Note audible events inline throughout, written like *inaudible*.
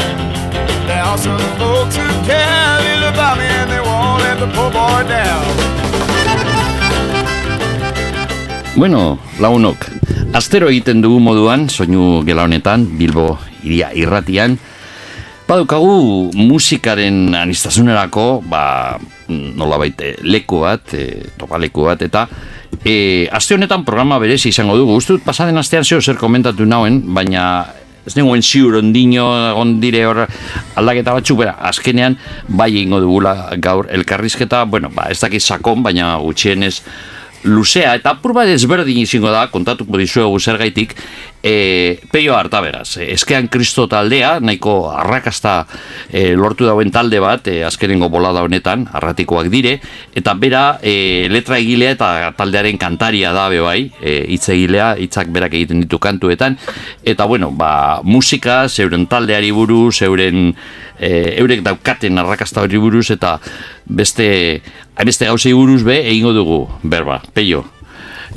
are some folks who care little about me and they won't let the poor boy down. Bueno, launok, astero egiten dugu moduan, soinu gela honetan, Bilbo iria irratian, Badukagu musikaren anistasunerako, ba, nola baite, leku bat, e, topa leku bat, eta e, aste honetan programa berezi izango dugu. Guztut, pasaden astean zeo zer komentatu nauen, baina ez nengoen ziur ondino ondire hor aldaketa batzuk, bera, azkenean bai ingo dugula gaur elkarrizketa, bueno, ba, ez dakit sakon, baina gutxienez luzea, eta apur bat ezberdin izango da, kontatuko dizuegu zergaitik, e, peio harta beraz. E, eskean kristo taldea, nahiko arrakasta e, lortu dauen talde bat, e, azkenengo bolada honetan, arratikoak dire, eta bera e, letra egilea eta taldearen kantaria da bai, e, hitz egilea, hitzak berak egiten ditu kantuetan, eta bueno, ba, musika, zeuren taldeari buruz, zeuren e, eurek daukaten arrakasta hori buruz, eta beste, beste gauzei buruz be, egingo dugu, berba, peio.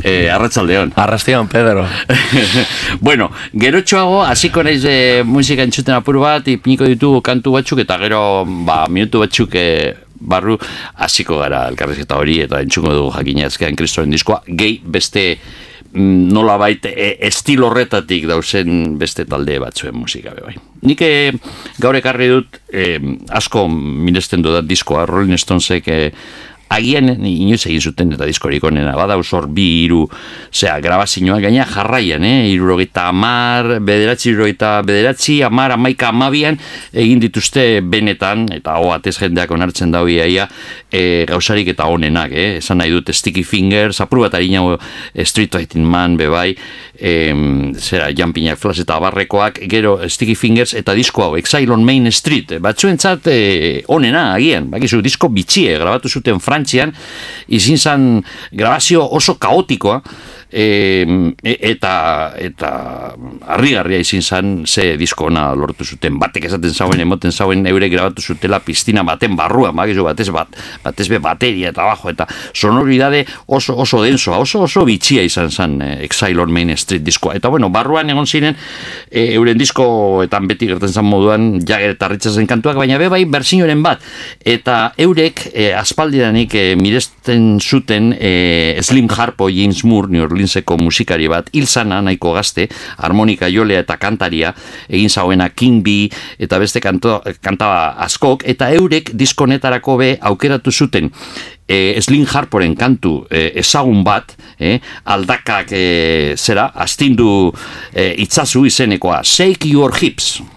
Eh, arratsaldeon. Arratsaldeon, Pedro. *laughs* bueno, gero txoago, hasiko naiz e, musika entzuten apur bat, ipiniko ditugu kantu batzuk, eta gero, ba, minutu batzuk e, barru, hasiko gara elkarrezketa hori, eta entzuko dugu jakina ezkean kristoren diskoa, gehi beste mm, nola baita e, estil horretatik dauzen beste talde batzuen musika be bai. Nik e, gaur ekarri dut e, asko minesten dudan diskoa, Rolling Stonesek e, agian inoiz egin zuten eta diskorik onena, bada usor bi iru, zera, grabazioa gaina jarraian, eh? irurogeita amar, bederatzi, irurogeita bederatzi, amar, amaika, amabian, egin dituzte benetan, eta hoa, atez jendeak onartzen dau iaia, e, gauzarik eta onenak, eh? esan nahi dut Sticky Fingers, apur bat harina Street Fighting Man, bebai, e, zera, Jampinak Flash eta barrekoak, gero Sticky Fingers eta disko hau, Exile on Main Street, batzuentzat e, onena, agian, bakizu, disko bitxie, grabatu zuten Frank frantzian, izin zan grabazio oso kaotikoa, e, eta eta harrigarria izin zan ze diskona lortu zuten. Batek esaten zauen emoten zauen eure grabatu zutela piztina baten barrua magizu batez bat batez be bateria eta bajo eta sonoridade oso oso denso oso oso bitxia izan zan e, Exile on Main Street diskoa. Eta bueno barruan egon ziren e, euren diskoetan beti gertzen zan moduan jager eta ritzazen kantuak baina be bai bersioren bat. Eta eurek e, aspaldidanik e, miresten zuten e, Slim Harpo James Moore New Orleanseko musikari bat, hilzana nahiko gazte, harmonika jolea eta kantaria, egin zauena King B, eta beste kanto, kantaba askok, eta eurek diskonetarako be aukeratu zuten e, Slim Harporen kantu e, ezagun bat, e, aldakak e, zera, astindu e, itzazu izenekoa, Shake Your Hips.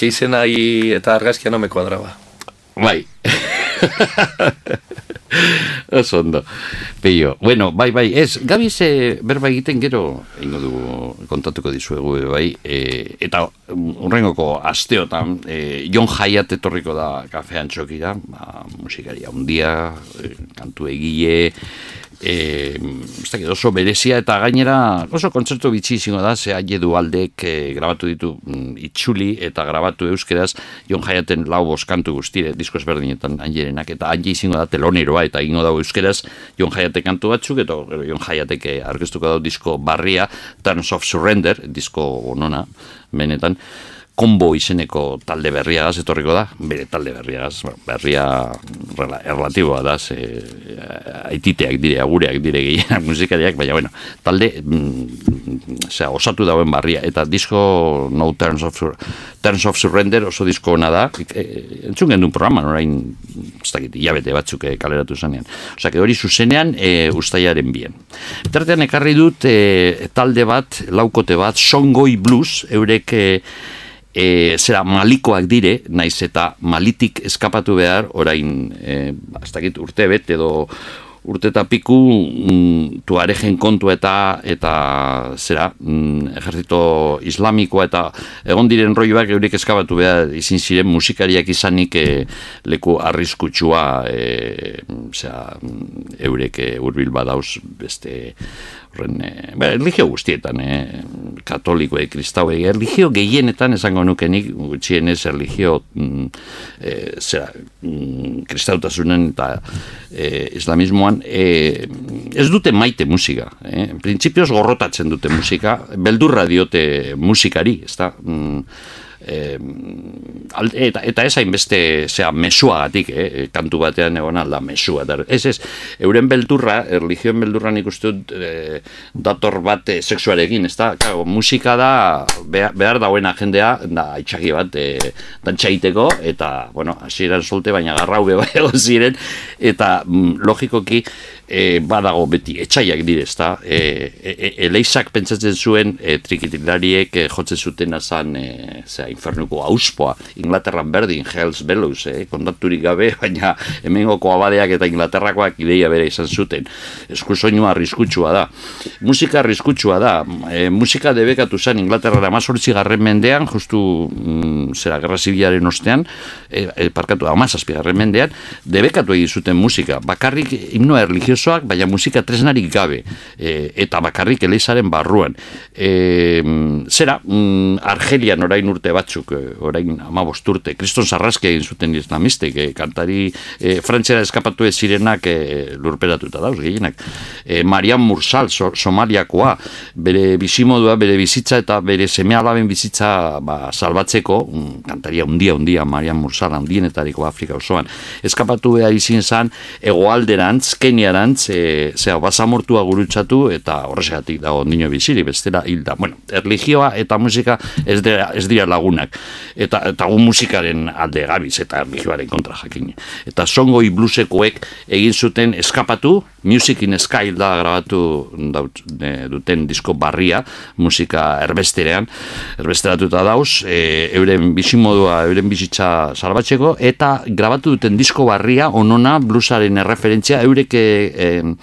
que izena eta argazkia no me cuadraba. Bai. Oso ondo. Peio, bueno, bai, bai, ez, gabi ze berba egiten gero, ingo dugu kontatuko dizuegu, bai, e, eta urrengoko asteotan, e, Jon Jaiat etorriko da kafean txokira, ba, musikaria undia, e, kantu egile, e, oso berezia eta gainera oso kontzertu bitxi izango da, ze du aldek e, grabatu ditu mm, itxuli eta grabatu euskeraz Jon Jaiaten lau boskantu guztire, disko ezberdinetan ailerenak eta aile izango da teloneroa eta ingo dago euskeraz Jon Jaiate kantu batzuk eta Jon Jaiatek argiztuko dago disko barria Turns of Surrender, disko onona benetan, kombo izeneko talde berria gaz, etorriko da, bere talde berria gaz, berria erlatiboa da, ze, eh, aititeak dire, agureak dire gehienak *laughs* musikariak, baina, bueno, talde, mm, osatu dauen barria, eta disko No Turns of, Turns of Surrender oso disko ona da, e, entzun gendun programa, orain, ez dakit, jabete batzuk e, kaleratu zanean. Osa, hori zuzenean, e, ustaiaren bien. Tartean ekarri dut, e, talde bat, laukote bat, Songoi Blues, eurek, e, e, zera malikoak dire, naiz eta malitik eskapatu behar, orain, e, urte bet, edo urte eta piku mm, tuaregen kontu eta eta zera mm, ejertzito islamikoa eta egon diren roioak eurik eskabatu behar izin ziren musikariak izanik e, leku arriskutsua e, zera, mm, eurek e, urbil badauz beste horren, e, ba, erligio guztietan, e, katoliko, e, kristau, e, erligio gehienetan esango nukenik, gutxien ez erligio mm, e, zera, mm, kristautasunen eta e, islamismoan, e, ez dute maite musika. E, Printzipioz gorrotatzen dute musika, beldurra diote musikari, ez da? Eh, eta, eta ez hainbeste zera, mesuagatik, eh, kantu batean egon alda mesua. Ez ez, euren beldurra, erligioen beldurra nik uste dut eh, dator bat eh, seksuarekin, ez da, kago, musika da behar, behar dauen jendea, da, itxaki bat, eh, dantxaiteko, eta, bueno, hasieran solte, baina garrau beba egon ziren, eta mm, logikoki, e, badago beti etxaiak dire, ezta? E, e, e, eleizak pentsatzen zuen e, trikitilariek e, jotzen zuten azan e, zera, infernuko auspoa, Inglaterran berdin, Hells Bellows, e, kontaturik gabe, *laughs* baina hemengoko abadeak eta Inglaterrakoak ideia bere izan zuten. Eskusoinua arriskutsua da. Musika arriskutsua da. E, musika debekatu zen Inglaterra da mazortzi garren mendean, justu mm, zera, gerra zibilaren ostean, e, e, parkatu da, garren mendean, debekatu egin zuten musika. Bakarrik himnoa erligioz baina musika tresnarik gabe, e, eta bakarrik eleizaren barruan. E, zera, mm, Argelian orain urte batzuk, e, orain ama urte, kriston sarrazke egin zuten islamistek, e, kantari e, frantzera eskapatu ez zirenak e, lurperatuta dauz, gehienak. E, Marian Mursal, so, somaliakoa, bere bizimodua, bere bizitza eta bere seme alaben bizitza ba, salbatzeko, mm, kantaria undia, undia, Marian Mursal, undienetariko Afrika osoan, eskapatu behar izin zan, egoalderantz, keniaran, e, zera, basamortua gurutzatu eta horrezegatik dago nino biziri, bestera hilda. Bueno, erligioa eta musika ez dira, ez dira lagunak. Eta, eta gu musikaren alde gabiz eta erligioaren kontra jakin. Eta songoi blusekoek egin zuten eskapatu, Music in Sky da grabatu duten disko barria, musika erbesterean, erbesteratuta dauz, e, euren bizimodua, euren bizitza salbatzeko, eta grabatu duten disko barria, onona, bluesaren erreferentzia, eurek em,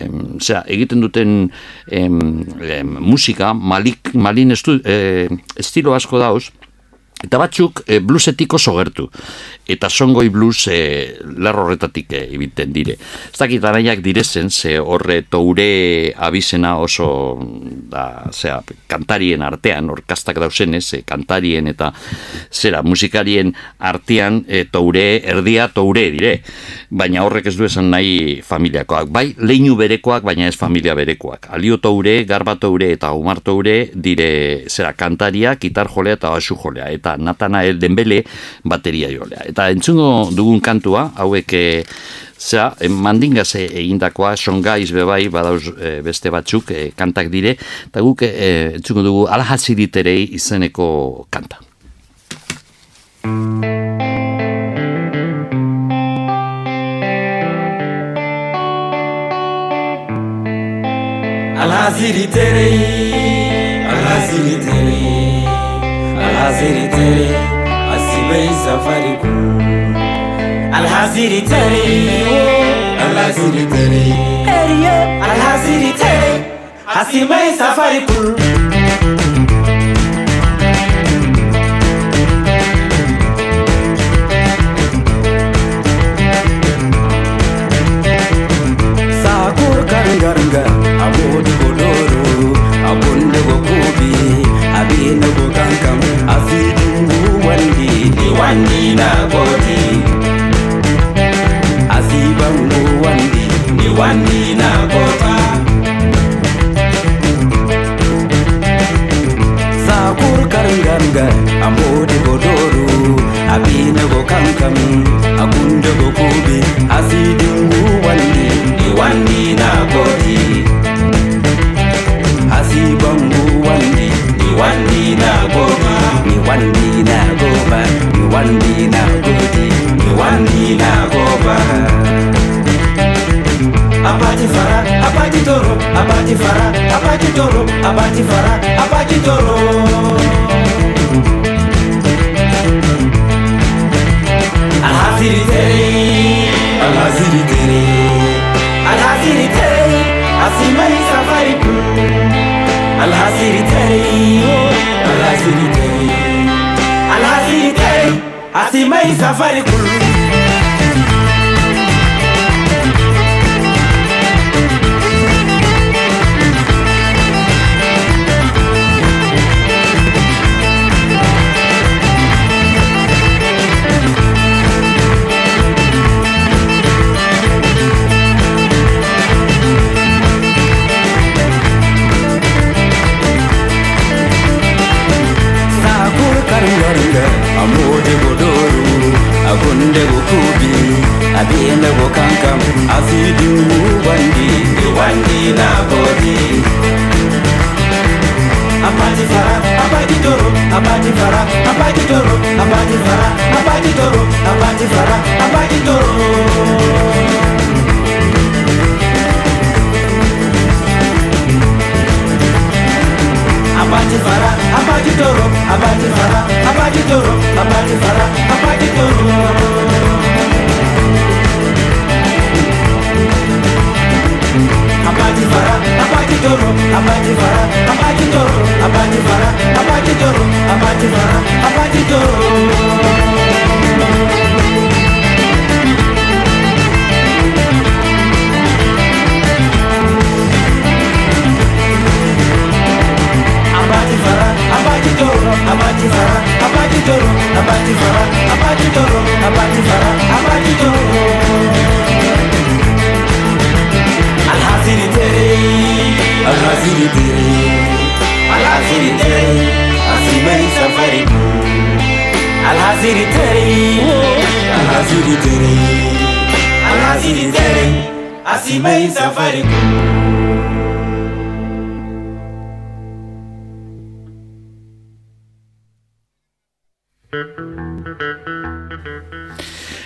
em, egiten duten em, musika malik, malin estu, eh, estilo asko dauz eta batzuk e, bluesetik oso gertu eta songoi blues e, lerro horretatik e, ibiten dire. Ez dakit araiak direzen, ze horre toure abizena oso da, zera, kantarien artean, orkastak dausenez, e, kantarien eta zera, musikarien artean e, toure, erdia toure dire. Baina horrek ez du esan nahi familiakoak. Bai, leinu berekoak, baina ez familia berekoak. Alio toure, garba toure eta umar toure dire, zera, kantaria, gitar jolea eta basu jolea. Eta natana el denbele bateria jolea eta entzungo dugun kantua, hauek e, zera, e, mandingaz egindakoa, songaiz bebai, badauz e, beste batzuk, e, kantak dire, eta guk e, entzungo dugu alhaziriterei izeneko kanta. Alhaziriterei, alhaziri tere asibai safari ku. Alhaziri tere alhaziri tere alhaziri tere asibai safari ku. Sakur karanga-ranga abodi godoro abondogo kubi abi na go kankam a filin wandi ni wandi na godi a ziban go wandi ni wandi na gota sakur karin gangar a modi godoro abi na go kankam a gunda go kobe a filin wandi ni wandi na godi a ziban go wandi na godi ni wandi na goba ni wandi na godi ni wandi na goba abati fara abati toro abati fara abati toro abati fara abati toro. Alhasiri tere alhasiri tere alhasiri tere asimai safari ku الحزيري تري الحزيري تري الحزيري تري عسي ما يسافر كله agunde gukubi abiyende gukankam afidu wandi wandi na bodi abati fara abati doro abati fara abati doro abati fara abati doro abati fara abati doro abate fara, abate toro, abate fara, abate toro, abate fara, abate toro. Abate fara, abate toro, abate fara, abate toro, abate fara, abate toro, abate fara, abate toro.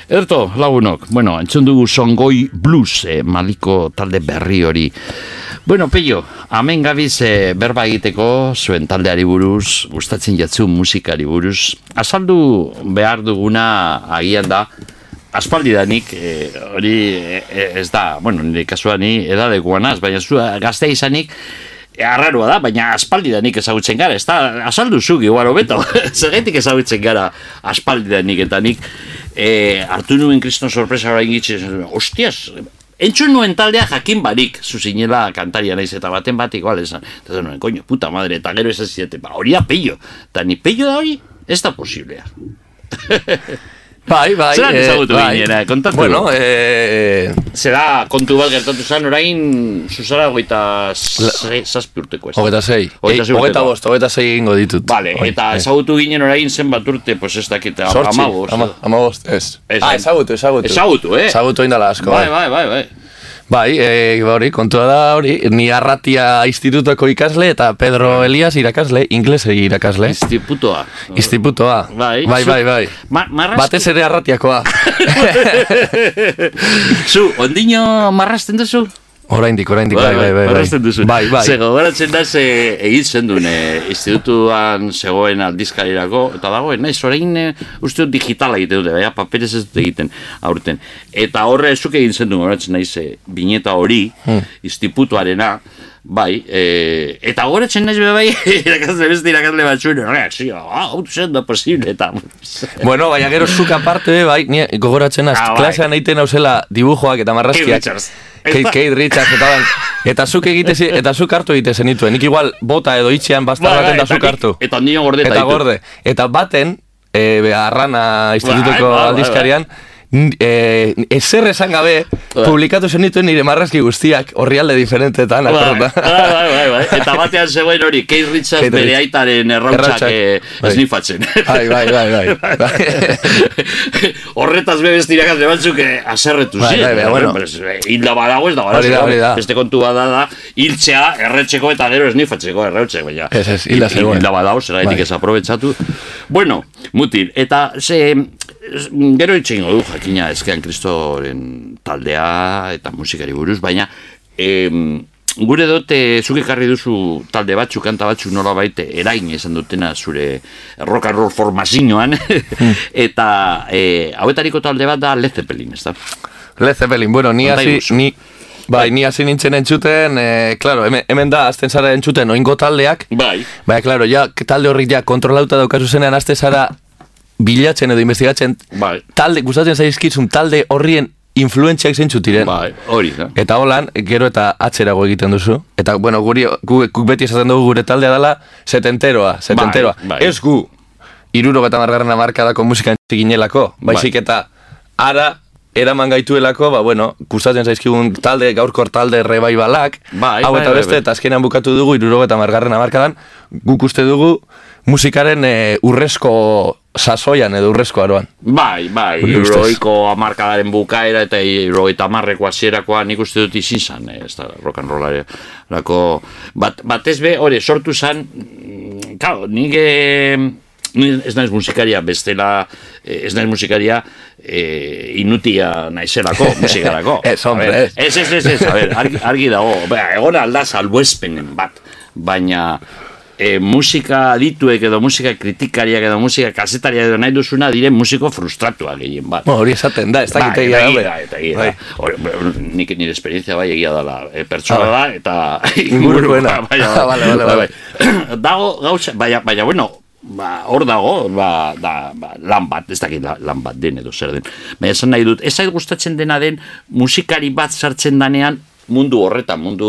Erto, lagunok, bueno, entzun dugu songoi blues, eh, maliko talde berri hori. Bueno, peio, hemen gabiz eh, berba egiteko zuen taldeari buruz, gustatzen jatzu musikari buruz. Azaldu behar duguna agian da, aspaldidanik, eh, hori eh, ez da, bueno, nire kasuan ni edadekoanaz, baina zu gazte izanik, arraroa da, baina aspaldidanik ezagutzen gara, ez da, azaldu zuk, igual hobeto, *laughs* zergetik ezagutzen gara aspaldidanik, eta nik e, hartu nuen kriston sorpresa orain gitzen, hostias, entzun nuen taldea jakin barik, zuzinela kantaria naiz, eta baten bat igual esan, eta nuen, koño, puta madre, eta gero esan zieten, ba, hori da peio, eta ni peio da hori, ez da posiblea. *laughs* Bai, bai. Zeran eh, ezagutu bai. ginera, kontatu. Bueno, eh, Zera, kontu bat gertatu zen, orain, zuzara goita zazpi urteko ez. Hogeita sei Hogeta urteko. bost, hogeta sei egingo ditut. Vale, Bai, eta bai. ezagutu ginen orain zenbat urte, pues ez dakit, Zortzi, amabost. ama, amabost, ez. Ez, ah, eh? ezagutu, ezagutu. Ezagutu, eh? Ezagutu indala asko, Bai, bai, bai, bai. Bai, e, hori, kontua da hori, ni arratia institutoko ikasle eta Pedro Elias irakasle, inglese irakasle. Institutoa. Institutoa. Bai. bai, bai. bai. Ma, marrastu. Batez ere arratiakoa. *laughs* Zu, ondino marrasten duzu? Oraindik, oraindik, bai, bai, bai. Horrezten duzu. Bai, bai. Ze gogoratzen da, ze egin zen duen, e, institutuan zegoen aldizkarirako, eta dagoen, naiz, orain e, uste dut digitala egiten dute, baina paperez ez dut egiten aurten. Eta horre zuk egin zen duen, gogoratzen naiz, e, bineta hori, Hmm. institutuarena, bai, e, eta gogoratzen naiz, be bai, *laughs* irakasle beste irakasle batzuen, reakzio, ah, hau zen da posible, eta... *laughs* Bueno, baina gero zuk aparte, bai, gogoratzen az, Ah, bai. klasean egiten hauzela dibujoak eta marrazkiak. Kate, Kate Richards, eta, dan, eta zuk egite, zi- eta zuk hartu egite zenituen. Nik igual bota edo itxean bastar Bai, baten da eta zuk hartu. Eta nio gorde Eta gorde. Eta baten, e, arrana institutuko Bai, bai, bai, aldizkarian, n- e, ezer esan gabe, Bai. publikatu zenituen nire marrazki guztiak, horrialde diferentetan, Bai, bai, bai, bai, bai. Eta batean zegoen hori, Keith Richards bere aitaren Errautsak, eh, bai. esnifatzen. Bai, bai, bai, *laughs* bai. Horretaz be beste irakasle batzuk eh, aserretu Bai, bai, bai, bueno. Eh, Hilda badago ez da, Hori da, hori da. Beste kontu bada da, hiltzea, erretzeko eta gero esnifatzeko errautzek, baina. Ez, ez, hilda zegoen. Hilda badago, zeraitik Bai. ez aprobetsatu. Bueno, mutil, eta ze, gero itxeingo du jakina ezkean kristoren taldea eta musikari buruz, baina em, gure dote zuk ekarri duzu talde batzuk, kanta batzuk nola baite erain esan dutena zure rock and roll formazioan *laughs* eta e, hauetariko talde bat da Led Zeppelin, ez da? Led Zeppelin, bueno, ni hasi, ni, bai, ni hasi nintzen entzuten, eh, claro, hemen, hemen da, azten zara entzuten oingo taldeak, Bai. Baina, claro, ja, talde horrik ja kontrolauta daukazu zenean azte zara bilatzen edo investigatzen Bai. talde, gustatzen zaizkizun talde horrien influentziak zeintzu diren. Bai, hori da. Eta holan, gero eta atzerago egiten duzu. Eta, bueno, guri, gu, guk beti esaten dugu gure taldea dela setenteroa, setenteroa. Bai, bai. Ez gu, iruro eta margarren amarkadako musika ginelako, baizik Bai. eta ara eraman gaituelako, ba, bueno, gustatzen zaizkigun talde, gaurkor talde rebaibalak, Bai, hau bai, eta bai, beste, bai. eta azkenean bukatu dugu, iruro eta margarren amarkadan, guk uste dugu musikaren e, urrezko sasoian edo urrezko aroan. Bai, bai, euroiko amarkadaren bukaera eta euroita amarreko hasierakoa nik uste dut izin zan, eh, ez da, rock and rollareko, bat, batez be, hori, sortu zan, mm, claro, nik ni ez naiz musikaria, bestela, eh, ez naiz musikaria, eh, inutia naizelako, *laughs* musikarako. Ez, hombre, ver, ez. Ez, ez, ez, ez, a ver, argi, argi dago, Bea, egon alda salbuespenen bat, baina e, musika adituek edo musika kritikariak edo musika kasetariak edo nahi duzuna diren musiko frustratuak gehien bat. Bueno, hori esaten da, ez Bai, eta egia egia da, da, eta egia bai. da. Bueno, nik nire esperientzia bai egia dela. E, pertsona Ah, da, eta *laughs* Ingurukoena. *laughs* Baina, Ah, vale, vale, bai, bai. *clears throat* Dago gauza, baina, baina, bueno, ba, hor dago, ba, da, ba, lan bat, ez dakit la- lan bat den edo zer den. Baina esan nahi dut, ez zait gustatzen dena den musikari bat sartzen danean mundu horretan, mundu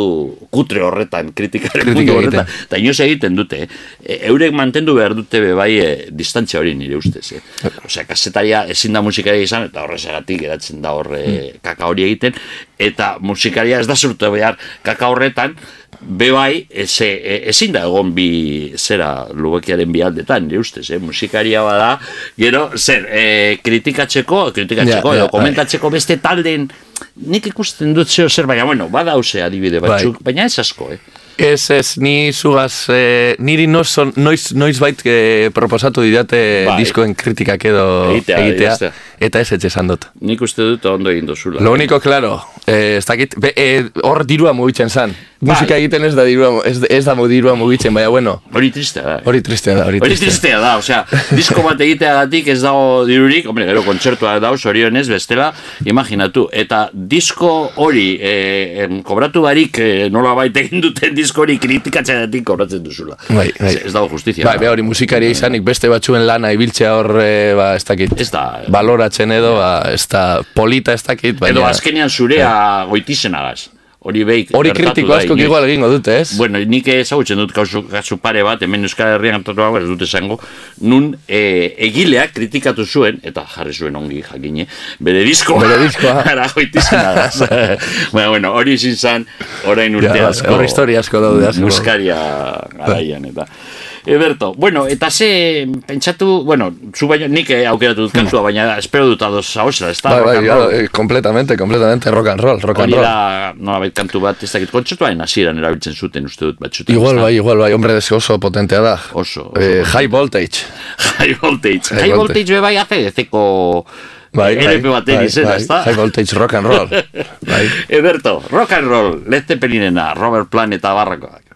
kutre horretan, kritikaren Kritika mundu horretan. Eta inoz egiten dute, eh? E, eurek mantendu behar dute be bai e, distantzia hori nire ustez. Eh? Osea, kasetaria ezin da musikaria izan, eta horrezagatik geratzen da horre kaka hori egiten, eta musikaria ez da surtu behar kaka horretan, be bai, ez, e, ezin da egon bi zera lubekiaren bi aldetan, nire ustez, eh? musikaria bada, gero, zer, e, kritikatzeko, kritikatzeko, ja, edo komentatzeko beste taldeen, nik ikusten dut zeo zer, baina, bueno, bada hause adibide Bai. batzuk, baina ez asko, eh? Ez, ez, ni zugaz, eh, niri noiz, noiz, noiz bait eh, proposatu didate Bai. diskoen kritikak edo Egitea, egitea. Eta ez esan dut. Nik uste dut ondo egin dozula. Lo único, claro, eh, ez dakit, be, eh, hor dirua mugitzen zan. Bai. Musika egiten ez da dirua, ez, ez da dirua mugitzen, baina bueno, Hori tristea da. hori tristea da, hori tristea. tristea da, osea, disko bat egiteagatik ez dago dirurik, hombre, gero kontzertua dago, zorionez, bestela, imaginatu. Eta disko hori, eh, em, kobratu barik, eh, nola baita egin duten disko hori kritikatzeagatik kobratzen duzula. Bai, bai. Ez, ez dago justizia. Bai, be, hori musikaria izanik beste batzuen lana ibiltzea hor, eh, ba, ez dakit, Ez da, baloratzen edo, ba, ez da polita ez dakit, baina... edo azkenean zurea goitizenagaz. Hori beik. Hori kritiko asko igual egingo dute, ez? Bueno, nik ezagutzen dut kasu, kasu pare bat, hemen Euskal Herrian gertatu dago, ez dut esango, nun e, egileak kritikatu zuen, eta jarri zuen ongi jakine, bere diskoa. Bere diskoa. *laughs* Ara bueno, *laughs* bueno, hori izin zan, orain urte Ja, asko. hor historia asko daude, asko. Muskaria garaian, eta. Eberto, bueno, eta ze pentsatu, bueno, zu baino, nik eh, aukeratu dut kantua, baina espero dut ados hausela, ez da? Bai, rock bai, and ja, roll. eh, completamente, completamente rock and roll, rock and Hori roll. da, nolabait kantu bat, ez dakit, kontzertuaren hasieran erabiltzen zuten uste dut batzutan. Igual bai, igual bai, hombre, ez oso potentea da. Oso, oso. Eh, high voltage. High voltage. High High voltage. voltage be bai ACDC-ko LP baten izena, ezta? High voltage rock and roll. *laughs* bai. Eberto, rock and roll, Led Zeppelinena, Robert Plant eta barrakoak.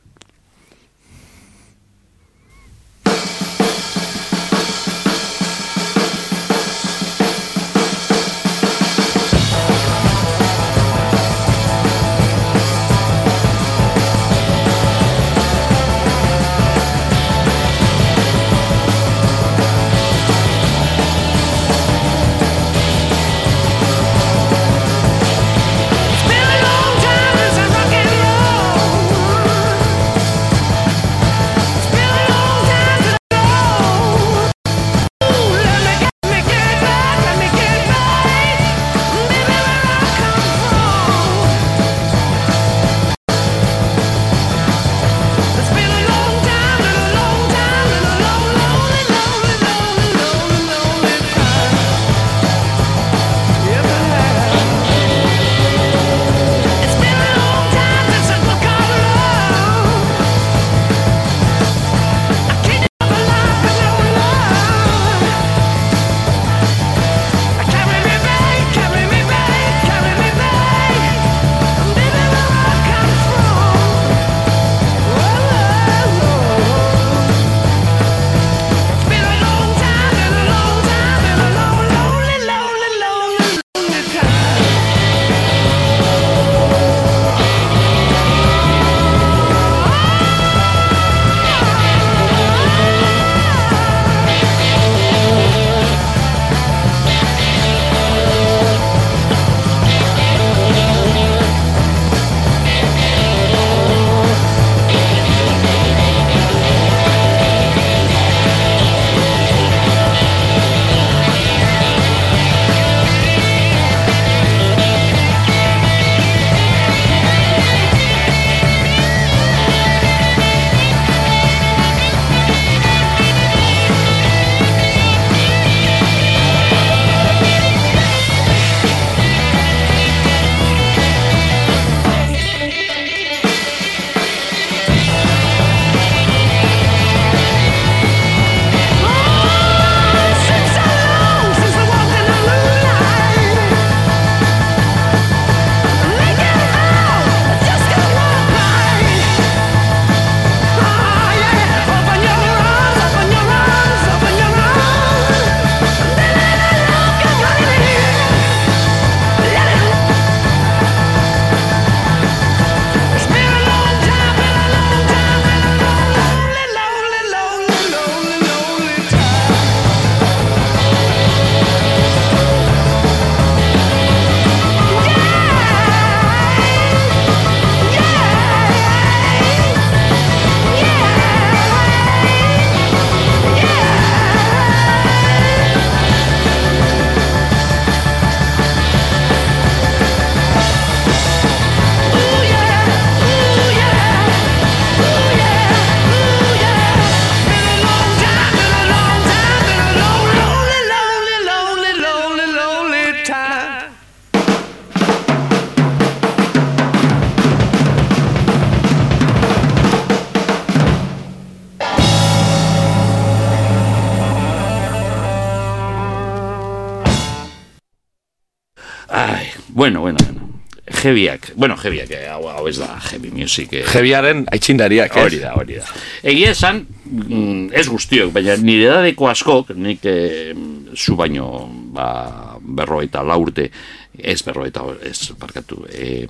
Bueno, bueno, bueno. Heavyak, bueno, heavyak, eh, hau, hau ez da heavy music. Eh. Jebiaren aitzindariak, ez? Hori da, hori da. Egia esan, mm, ez guztiok, baina nire edadeko askok, nik eh, zu baino ba, berroeta laurte, ez berroeta, ez parkatu, eh,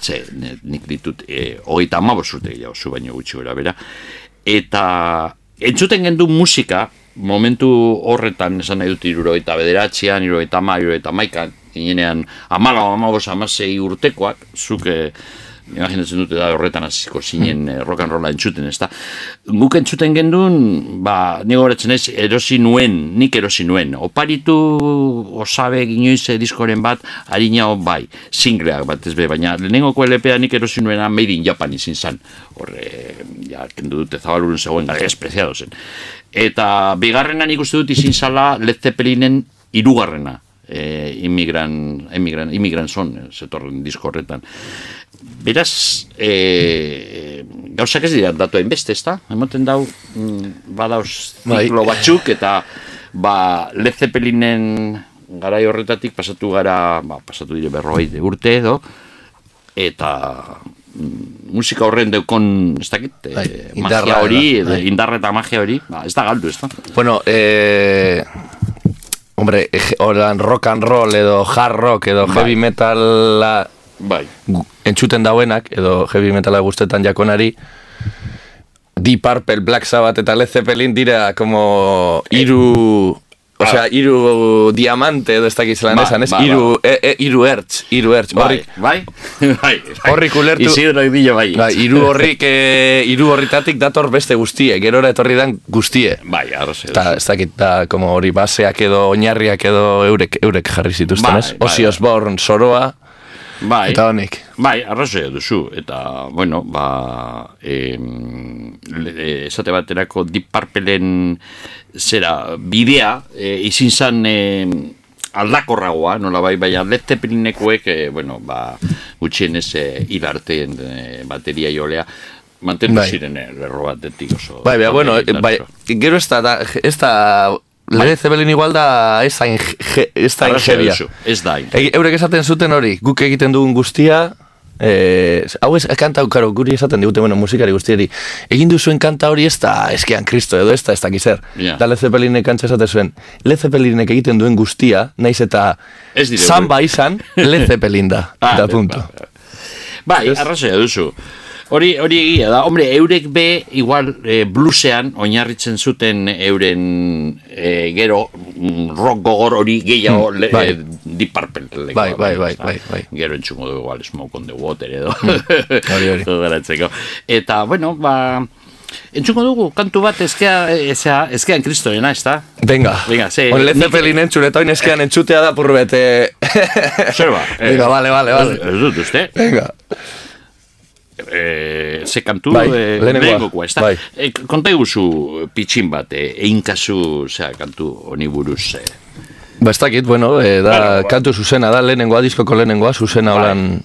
ze, nik ditut, eh, hogeita amabos urte gehiago, zu baino gutxi gora bera, eta entzuten gendu musika, momentu horretan esan nahi dut irurogeita bederatzean, irurogeita ama, irurogeita maikan, ginenean amala, amabos, amasei urtekoak, zuk eh, imaginatzen dute da horretan hasiko zinen eh, rock and rolla entzuten, ez da. Guk entzuten gendun, ba, nik horretzen ez, erosi nuen, nik erosi nuen. Oparitu osabe ginoiz eh, diskoren bat, harina bai, singleak bat ez be, baina lehenengoko LPA nik erosi nuena Made in Japan izin zan. Horre, ja, kendu dute zabalurun zegoen gara, espreziado zen. Eta bigarrena nik uste dut izin zala Led Zeppelinen irugarrena. E, imigran, emigran, imigran son, eh, zetorren disko horretan. Beraz, e, gauzak ez dira datu hainbeste, ez da? Emoten dau, mm, badauz Bai. ziklo batzuk, eta ba, Led Zeppelinen garai horretatik pasatu gara, ba, pasatu dire berroi urte edo, eta mm, musika horren deukon, ez dakit, eh, Bai, magia hori, bai. indarra eta magia hori, ba, ez da galdu, ez da? Bueno, eh, hombre, eh, holan rock and roll edo hard rock edo Bai. heavy metala Bai. entzuten dauenak edo heavy metala gustetan jakonari Deep Purple, Black Sabbath eta Led Zeppelin dira como hiru Osea, hiru diamante edo ez dakiz lan Bai, esan, ez? bai, Hiru, e, e, hiru ertz, hiru ertz. Bai, Horrik, *laughs* bai, bai, bai. Horrik ulertu- Isidro Edillo bai. bai, hiru horrik, *laughs* e, hiru horritatik dator beste guztie, gerora etorri dan guztie. Bai, arroze. Eta ez dakit da, como hori baseak edo oinarriak edo eurek, eurek jarri zituzten, Bai, ez? bai, bai. Soroa, Bai. eta honik. Bai, arrazoia duzu, eta, bueno, ba, eh, esate baterako Deep Purpleen zera bidea, e, izin zan e, aldakorragoa, nola bai, baina Led Zeppelinekoek, e, bueno, ba, gutxienez e, ilarteen e, bateria jolea, mantendu Bai. ziren e, lerro batetik oso. Bai, bai, bueno, oso bai, gero ez da, ez da, Led Zeppelin igual da ez da, inge- ez da ingeria. ez da. Eurek esaten zuten hori, guk egiten dugun guztia, eh, hau ez kanta karo, guri esaten digute, bueno, musikari guztiari, egin duzuen kanta hori ez da eskean kristo edo ez da ez dakiz zer. Ja. Da Led Zeppelinek kantza zuen, Led Zeppelinek egiten duen guztia, naiz eta samba izan, Led Zeppelin da, *laughs* Ah, da punto. ba- Bai, arrazoia duzu. Hori, hori egia da. Hombre, eurek be, igual, e, blusean, oinarritzen zuten euren e, gero mm, rock gogor hori gehiago le, bai. e, Deep Purple. lekoa, Bai, bai, bai, bai, bai. Gero entzungo dugu, igual, Smoke on the Water edo. hori, hori. *laughs* Garatzeko. Eta, bueno, ba... Entzungo dugu, kantu bat, ezkea, ezea, ezkean kristorena, ez da? Venga, Venga, ze, Led nik- Zeppelin entzun eta oin eskean entzutea da purbete. Zer ba? Venga, vale, vale, vale. Ez dut uste. Venga. Eh, ze kantu Bai, eh, lehenengoa, ez da? bai. Eh, konta iguzu pitxin bat, egin kasu, zera, kantu honi buruz, eh. Ba, ez dakit, bueno, eh, da, ba. kantu zuzena da, lehenengoa, diskoko lehenengoa, zuzena Bai. holan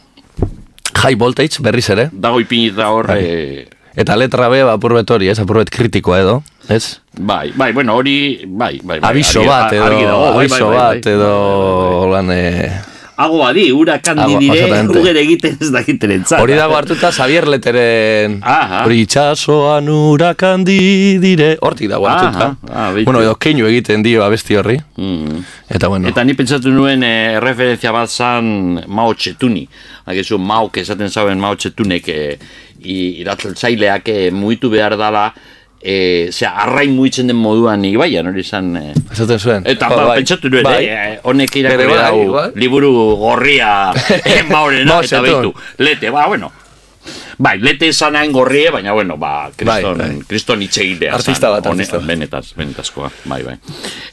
high voltage, berriz ere. dago ipinita hor, Bai. eh, Eta letra be, ba, apurbet hori, ez, apurbet kritikoa edo, ez? bai, bai, bueno, hori, bai, bai, bai, Abiso bat, edo, bai, bai, abiso bai. bat, edo, holan, Hago badi, urakan Hago- dire, ugere egiten ez dakiteren zara. hori dago hartuta Xavier Leteren, Aha. hori itxasoan urakan di dire, hortik dago hartuta. Aha, ah, bueno, edo keinu egiten dio abesti horri, Mm. eta bueno, Eta ni pentsatu nuen eh, referentzia bat zan Mao Txetuni. Hagezu Mao esaten zauen Mao Txetunek eh, i- iratzaileak eh, mugitu behar dala eh, zera, arrain mugitzen den moduan ibaian, hori izan... Eh, esaten zuen. Eta Oh, ba, bai. pentsatu nuen, Bai. eh, honek irakurri bai, dau liburu gorria *laughs* eh, maurena, Mao eta behitu, lete, ba, bueno, Bai, lete zanaen gorrie, baina bueno, ba, kriston, Bai, bai. kriston itxegitea. Artista bat, artista bat. Benetaz, benetazkoa, bai, bai.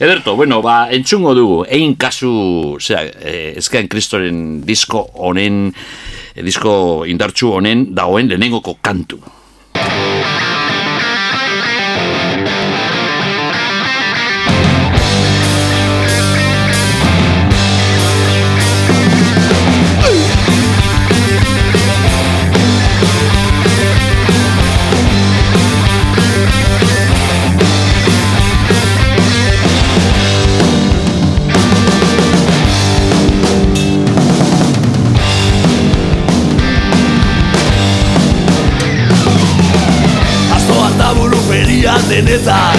Ederto, bueno, ba, entzungo dugu, egin kasu, zera, eh, ezkean kristoren disko honen, disko indartsu honen dagoen lehenengoko kantu. in his eyes.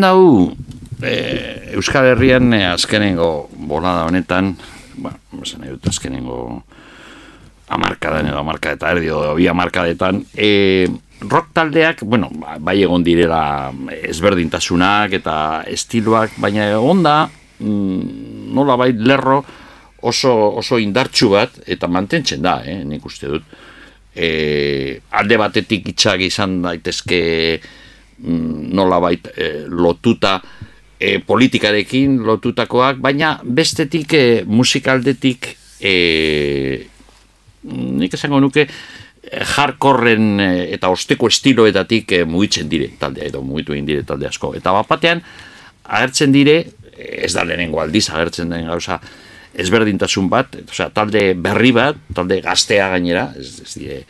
Ematen dau e, Euskal Herrian e, azkenengo bolada honetan, ba, esan dut azkenengo amarkadan edo amarka eta erdi edo bi amarkadetan, e, rock taldeak, bueno, ba- bai egon direla ezberdintasunak eta estiloak, baina egon da, mm, nola bai lerro oso, oso indartsu bat, eta mantentzen da, eh, nik uste dut. E, alde batetik itxak izan daitezke nolabait e, lotuta e, politikarekin lotutakoak, baina bestetik e, musikaldetik e, nik esango nuke hardcorren e, eta osteko estiloetatik e, mugitzen dire taldea edo mugitu egin dire talde asko. Eta bapatean agertzen dire, ez da lehenengo aldiz agertzen den gauza, ezberdintasun bat, osea, talde berri bat, talde gaztea gainera, ez, ez dire,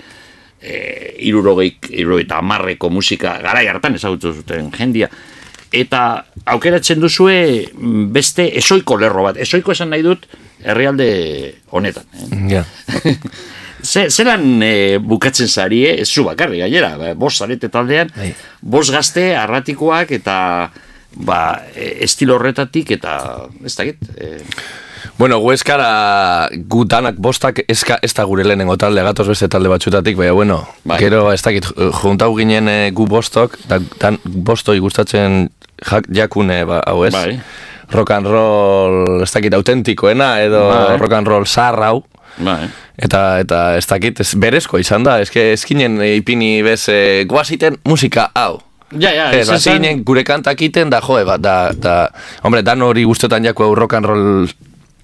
e, irurogeik, irurogeita amarreko musika garai hartan ezagutu zuten jendia. Eta aukeratzen duzue mm, beste esoiko lerro bat. Esoiko esan nahi dut herrialde honetan. Eh? Ja. *laughs* Ze, zelan e, bukatzen zari, eh? ez zu bakarri gainera, ba, bos zarete taldean, Bai. bos gazte, arratikoak eta ba, e, estilo horretatik eta ez dakit, e, Bueno, gu eskara gu danak bostak eska, ez da gure lehenengo talde, gatoz beste talde batxutatik, baina bueno, Bai. gero ez dakit, juntau ginen eh, gu bostok, da, dan bostoi gustatzen jak, jakune, ba, hau ez? Bai. Rock and roll, ez dakit, autentikoena, edo Bai. rock and roll zar hau. ba, eh? Eta, eta ez dakit, ez berezko izan da, eske eskinen eh, ipini bez, e, guaziten musika hau. Ja, ja, Ez, bazinen gure kantak iten da, joe, ba, da, da, hombre, dan hori guztetan jako rock and roll,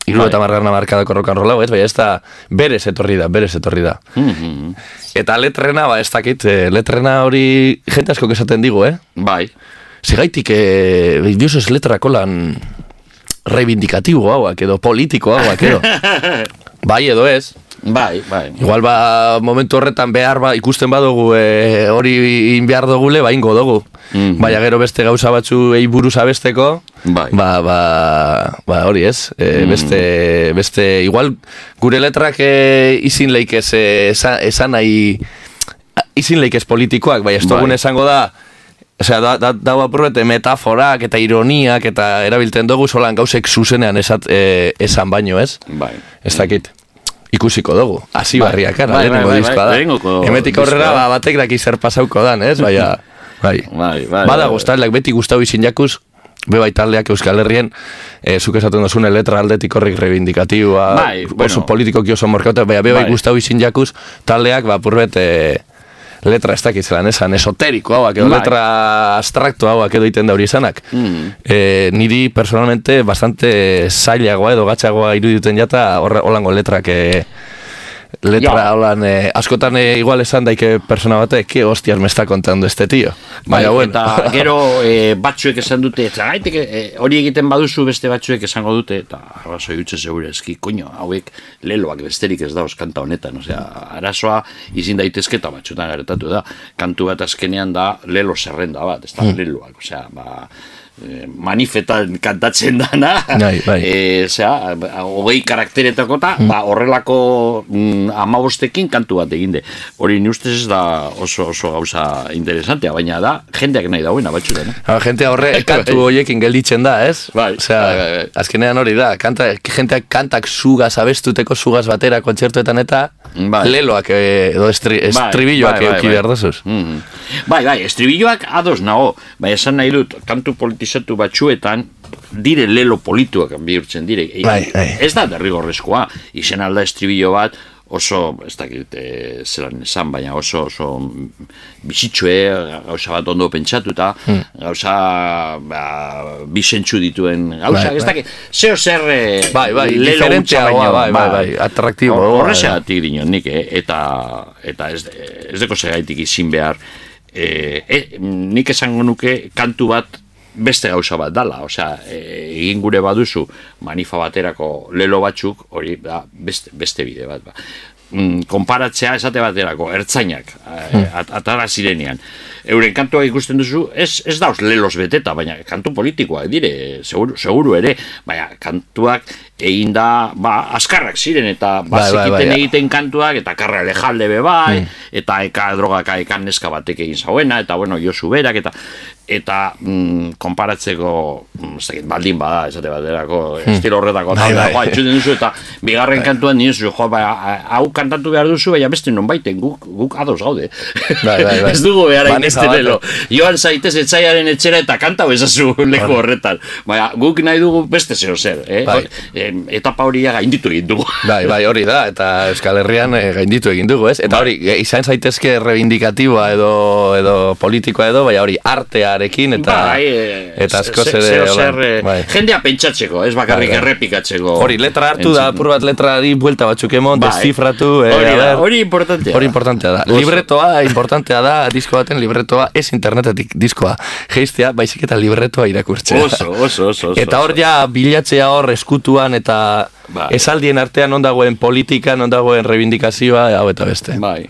iru eta margarna markadako rock and roll hau, ez, bai, ez da, berez etorri da, berez etorri da. Mhm. Eta letrena, ba, ez dakit, eh, letrena hori jente asko esaten digu, eh? Bai, Zigaitik, eh, dioso ez letrako lan reivindikatibo hauak, edo politiko hauak, edo. *laughs* bai edo ez. Bai, bai. Igual ba, momentu horretan behar ba, ikusten badugu e, hori in behar dugule, ba ingo dugu. Mhm. Baina gero beste gauza batzu ei buruz abesteko, Bai. ba, ba, ba hori ez, e, beste, beste, igual gure letrak e, izin leikez e, esan, esan nahi, izin leikez politikoak, bai, ez dugun Bai. esango da, Osea, da, da, da apurrete metaforak eta ironiak eta erabiltzen dugu solan gauzek zuzenean esat, e, esan baino, ez? Bai. Ez dakit. Ikusiko dugu. Hasi Bai. barriak, ara, Bai, lehenengo bai, bai, diskoa bai, da. lehenengoko Hemetik aurrera, ba, batek daki zer pasauko dan, ez? Baina, *laughs* bai. Bai, bai, Bada bai. guztaldeak beti gustau izin jakuz, be bai taldeak Euskal Herrien, e, zuk esaten dozune letra aldetik horrik reivindikatiua, Bai, bueno. oso politikoki oso morkauta, baina be bai Bai. gustau izin jakuz, taldeak, ba, purbet, e, letra ez dakit zelan esan, esoteriko hauak, edo Bai. letra abstrakto hauak edo iten da hori izanak. Mm. Eh, niri personalmente bastante zailagoa edo gatxagoa iruditen jata horre- holango letrak eh, letra Ja. holan, eh, askotan eh, igual esan daike persona batek, que hostias me está contando este tío. Baina, Bai, bueno. Eta gero e, batzuek esan dute, eta gaitek e, hori egiten baduzu beste batzuek esango dute, eta arrazoi utxe segure eski, koño, hauek leloak besterik ez dauz kanta honetan, osea, arazoa izin daitezke eta batzutan gertatu da, kantu bat azkenean da lelo zerrenda bat, ez da Hmm. leloak, osea, ba, manifetan kantatzen dana, Bai, bai. *laughs* e, osea, hogei karakteretako eta, ba, horrelako mm, amabostekin kantu bat eginde. Hori ni ustez ez da oso, oso gauza interesantea, baina da, jendeak nahi dauena batxuren, eh? Ha, gente horre *laughs* kantu horiekin gelditzen da, ez? Bai, Osea, bai, bai, bai. azkenean hori da, kanta, jenteak kantak sugaz abestuteko sugaz batera kontzertuetan eta Bai. leloak eh, edo estri, estribilloak bai, bai, bai. behar dozuz. Mhm. Bai, bai, estribilloak ados nago, bai, esan nahi dut, kantu politizatu batzuetan, dire lelo polituak bihurtzen dire. E, Bai, bai. Ez da derrigorrezkoa, izen alda estribillo bat, oso, ez dakit, e, zelan esan, baina oso, oso bizitxue, gauza bat ondo pentsatuta, Hmm. gauza ba, bisentxu dituen gauza, Bai, ez bai. dakit, zeo zer e, Bai, bai, lelo baino, bai, bai, bai, atraktiboa, Hor- bai. Horrexegatik dinon nik, eh? eta, eta ez, ez deko segaitik izin behar, e, e, nik esango nuke kantu bat beste gauza bat dala, osea, e, egin gure baduzu manifa baterako lelo batzuk, hori da beste, beste bide bat. Ba. Mm, konparatzea esate baterako, ertzainak, hmm. at, atara zirenean. Euren kantua ikusten duzu, ez, ez dauz lelos beteta, baina kantu politikoak dire, seguru, seguru ere, baina kantuak egin da, ba, askarrak ziren, eta Bai, bai, bazekiten bai. egiten kantuak, eta karra lejalde be bai, eta eka drogaka ekan neska batek egin zauena, eta bueno, Josu berak, eta eta mm, konparatzeko mm, ez dakit, baldin bada, esate baterako, estilo horretako, Bai, bai. entzuten duzu, eta bigarren kantuan diozu, jo, ba, hau kantatu behar duzu, baina beste non baiten, guk, guk ados gaude. Bai, bai, bai. *laughs* ez dugu behar bat, lelo. Joan zaitez etxaiaren etxera eta kanta bezazu leku horretan. Baina, guk nahi dugu beste zeo zer, eh? Bai. Em, etapa hori gainditu egin dugu. *laughs* Bai, bai, hori da, eta Euskal Herrian eh, gainditu egin dugu, ez? Eta Bai. hori, eh, izan zaitezke reivindikatiboa edo edo politikoa edo, bai hori artearekin eta bai, eh, eta askoz ze- ere bai. jendea pentsatzeko, ez bakarrik Bai, bai. errepikatzeko. Hori, letra hartu da, apur bat letrari buelta batzuk emon, Bai. descifratu, eh, Hori da, hori importantea Hori importantea da. Oso. Libretoa, importantea da, disko baten libretoa, ez internetetik diskoa. Geistea, baizik eta libretoa irakurtzea. Oso, oso, oso, oso. Eta hor ja bilatzea hor eskutuan eta Bai. esaldien artean non dagoen politika, non dagoen reivindikazioa, hau eta beste. Bai.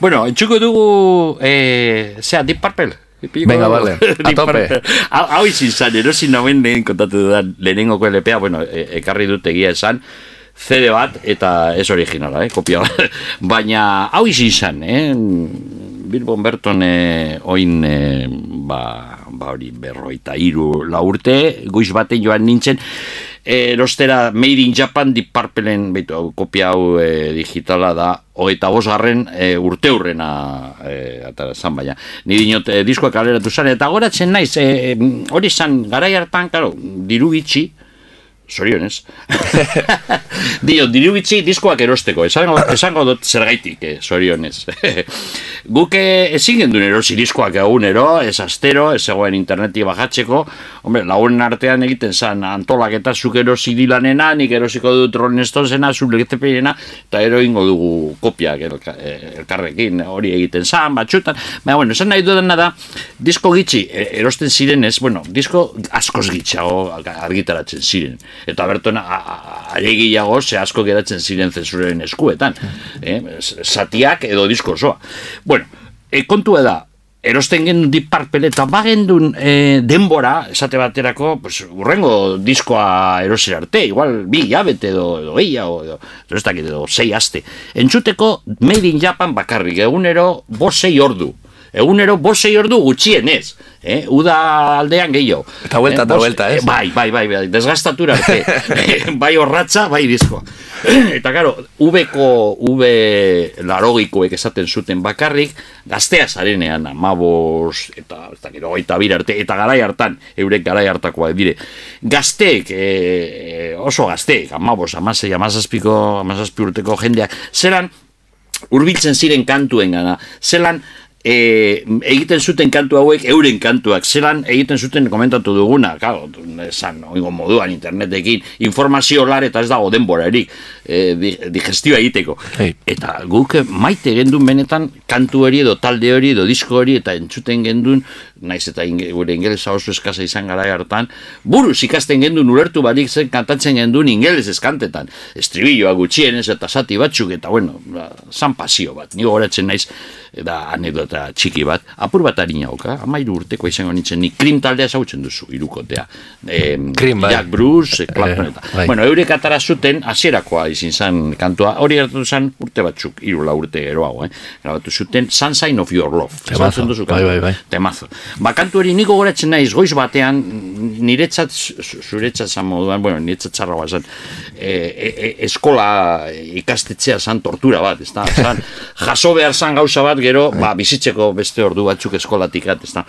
Bueno, entzuko dugu, eh, zera, Deep Purple. Venga, vale, *laughs* a tope. Hau izin zan, erosin nauen lehen kontatu dudan lehenengoko LPA, bueno, e, ekarri dut egia esan, CD bat, eta ez originala, eh, kopia bat. *laughs* Baina, hau izin zan, eh, Bilbon Berton eh, oin eh, ba, ba hori berroita iru la urte, goiz baten joan nintzen, eh, erostera Made in Japan Deep Purpleen, beitu, hau, kopia hau eh, digitala da, hogeita bosgarren e, urte hurrena e, atara zan, baina. Ni dinot e, diskoak kaleratu zan, eta goratzen naiz, e, hori zan, garai hartan, karo, diru gitxi, zorionez. *laughs* Dio, diru bitxi diskoak erosteko, esango, esango dut zergaitik, eh, zorionez. *laughs* Guk eh, ezin gendun erosi diskoak egunero, ez astero, ez zegoen internetik bajatzeko, hombre, lagunen artean egiten zan antolak eta zuk erosi dilanena, nik erosiko dut Rolling Stonesena, zuk legetepeiena, eta ero ingo dugu kopiak elka, eh, elkarrekin, hori egiten zan, batxutan, baina, bueno, esan nahi dudana da, disko gitxi eh, erosten zirenez, bueno, disko askoz gitxago argitaratzen ziren. Eta berton aregiago ze asko geratzen ziren zensuren eskuetan. Eh? Satiak edo disko osoa. Bueno, e, kontua da, erosten Deep Purple eta bagendun e, denbora, esate baterako, pues, urrengo diskoa erosi arte, igual bi jabete edo, edo gehiago, edo, edo, ez dakit, edo sei aste. Entzuteko Made in Japan bakarrik, egunero bosei ordu. Egunero bosei ordu gutxienez. Eh? Uda aldean gehiago. Eta vuelta, eta bos- vuelta, ez? Bai, bai, bai, bai, desgastatura arte. *laughs* bai horratza, bai diskoa. *clears throat* Eta karo, ubeko, ube larogikoek esaten zuten bakarrik, gaztea zarenean, amabos, eta, ez dakit, hogeita bir arte, eta garai hartan, eurek garai hartakoa dire. Gazteek, e, oso gazteek, amabos, amasei, amazazpiko, amazazpi urteko jendeak, zelan, hurbiltzen ziren kantuen gana, zelan e, egiten zuten kantu hauek euren kantuak zelan egiten zuten komentatu duguna claro, esan oingo moduan internetekin informazio lar eta ez dago denbora erik e, di- digestioa egiteko Hey. eta guk maite gendun benetan kantu hori edo talde hori edo disko hori eta entzuten gendun naiz eta inge, gure ingelesa oso eskasa izan gara hartan. Buruz ikasten gendun ulertu barik zen kantatzen gendun ingeles eskantetan. Estribilloa gutxienez eta zati batzuk eta bueno ba, zan pasio bat. Nigo goratzen naiz da anekdota txiki bat. Apur bat harina oka amairu urteko izango nintzen ni krim taldea zautzen duzu irukotea e, Cream, bai. Jack Bruce, Clapton Eh, eta bai. bueno eurek atara zuten hasierakoa izin zen kantua. Hori gertatu zen urte batzuk hiru lau urte geroago eh? grabatu zuten Sunshine of Your Love. Temazo, duzu bai, bai, bai. temazo ba kantu hori niko goratzen naiz goiz batean niretzat zu- zuretzat zan moduan bueno niretzat txarra zen e, e, e, eskola ikastetxea zan tortura bat ezta *laughs* zan jaso behar zan gauza bat gero ba, bizitzeko beste ordu batzuk eskolatik at, ezta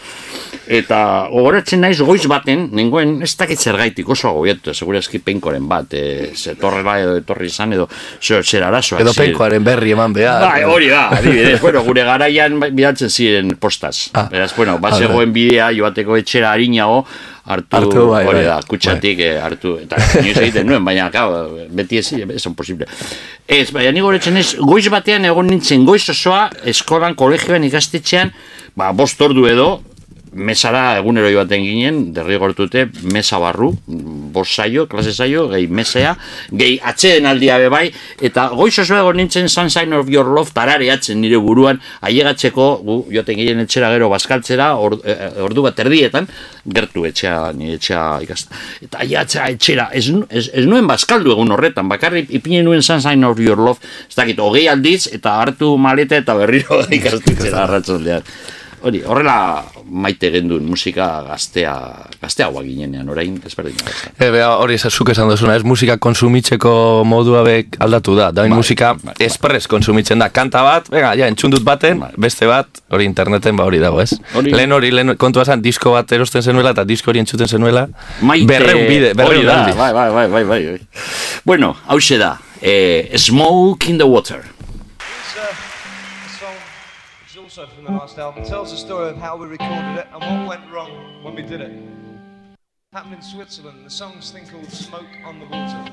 eta gogoratzen naiz goiz baten nengoen ez dakit zergaitik oso agobiatu segurazki penkoren bat e, zetorrela edo etorri izan edo zer, zer arazoak Edo penkoaren berri eman behar. Bai, hori da, adibidez. *laughs* bueno, gure garaian bidaltzen ziren postaz. Ah. Beraz, bueno, bat Ah, zegoen bidea joateko etxera harinago, hartu, Hartu, bai, hori bai. da, kutsatik eh, hartu, eta inoiz egiten nuen, baina, claro, beti ez, ez posible. Ez, baina ni goretzen ez, goiz batean egon nintzen, goiz osoa, eskolan, kolegioan, ikastetxean, ba, bost ordu edo, mesara egunero joaten ginen, derrigortute, mesa barru, bost saio, klase saio, gehi mesea, gehi atxeen aldia bebai, eta goiz osoa egon nintzen Sunshine of Your Love tarareatzen nire buruan, ailegatzeko, gu joaten ginen etxera gero bazkaltzera, or, eh, ordu bat erdietan, gertu etxea, nire etxea ikast. Eta ailegatzea etxera, ez, ez, ez nuen bazkaldu egun horretan, bakarrik ipinen nuen Sunshine of Your Love, ez dakit, hogei aldiz, eta hartu maleta eta berriro *laughs* ikastetxera arratsaldean. Hori, horrela maite gendun musika gaztea, gazteagoa ginenean, orain ezberdin. E, bea, hori ez zuk esan duzuna, ez musika konsumitzeko modua bek aldatu da. Da, Bai, musika bai, bai. espres konsumitzen da. Kanta bat, venga, ja, entzundut baten, Bai. beste bat, hori interneten ba hori dago, ez? Hori- Lehen hori, lehen kontua zen, disko bat erosten zenuela eta disko hori entzuten zenuela. Maite, berreun bide, hori berreun da, aldiz. bai, bai, bai, bai, bai. Bueno, hause da, eh, Smoke in the Water. From the last album. Tells the story of how we recorded it and what went wrong when we did it. Happened in Switzerland. The song's thing called Smoke on the Water.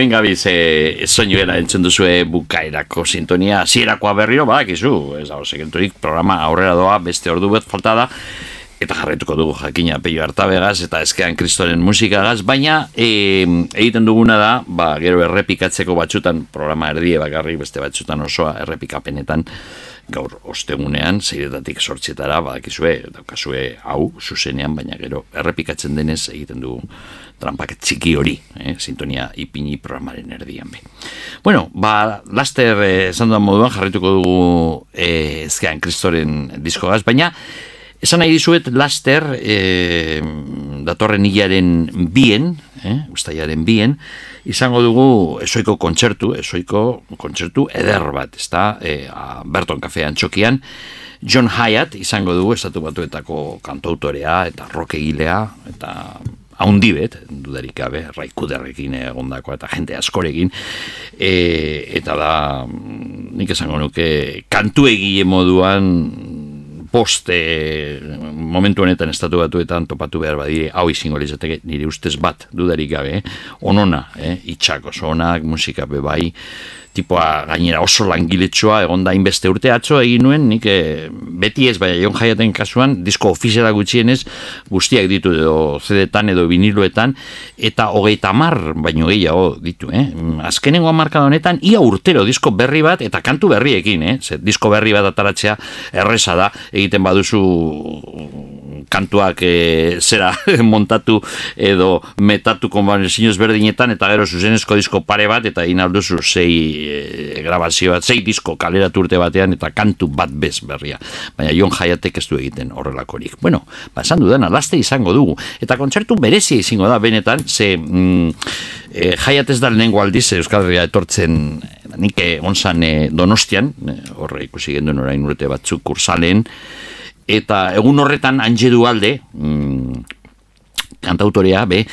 Hemen gabiz e, soinuera entzun duzue bukaerako sintonia. Zierakoa berriro, badakizu, ez dago sekreturik programa aurrera doa, beste ordu bet falta da, eta jarraituko dugu jakina peio hartabegaz eta eskean kristoren musikagaz, baina e, egiten duguna da, ba, gero errepikatzeko batzutan, programa erdie bakarrik beste batzutan osoa errepikapenetan, gaur ostegunean, zeiretatik sortzetara, badakizue, daukazue hau, zuzenean, baina gero errepikatzen denez egiten dugu trampak txiki hori, eh, sintonia ipini programaren erdian be. Bueno, ba, laster eh, esan dudan moduan jarrituko dugu eh, ezkean kristoren diskogaz, baina Esan nahi dizuet, laster, e, datorren hilaren bien, eh, ustaiaren bien, izango dugu esoiko kontzertu, esoiko kontzertu eder bat, ezta, e, a Berton Kafean txokian, John Hyatt izango dugu, estatu batuetako kantautorea eta rock egilea, eta haundibet, dudarik gabe, raikuderrekin egondako eta jente askorekin, e, eta da, nik esango nuke, kantu egile moduan poste momentu honetan estatu batuetan topatu behar badire hau izango litzateke nire ustez bat dudarik gabe eh? onona, eh? itxak oso onak musika be bai tipoa gainera oso langiletsua egon da inbeste urte atzo egin nuen nik eh, beti ez baina jon jaiaten kasuan disko ofiziala gutxienez guztiak ditu edo CD-tan edo viniloetan eta hogeita mar baino gehiago ditu eh? azkenengo markada honetan ia urtero disko berri bat eta kantu berriekin eh? Ze, disko berri bat ataratzea erresa da egiten baduzu kantuak e, zera *laughs* montatu edo metatu konbanezinoz berdinetan eta gero zuzenezko disko pare bat eta inalduzu sei e, grabazio bat, sei disko kaleratu urte batean eta kantu bat bez berria. Baina Jon Jaiatek ez du egiten horrelakorik. Bueno, ba, esan dudana, laste izango dugu. Eta kontzertu berezia izango da, benetan, ze mm, e, Jaiat ez da lehenengo aldiz Euskal Herria etortzen nik eh, onzan e, donostian, horre ikusi genduen orain urte batzuk kursalen, eta egun horretan Anje Dualde, mm, kantautorea, be,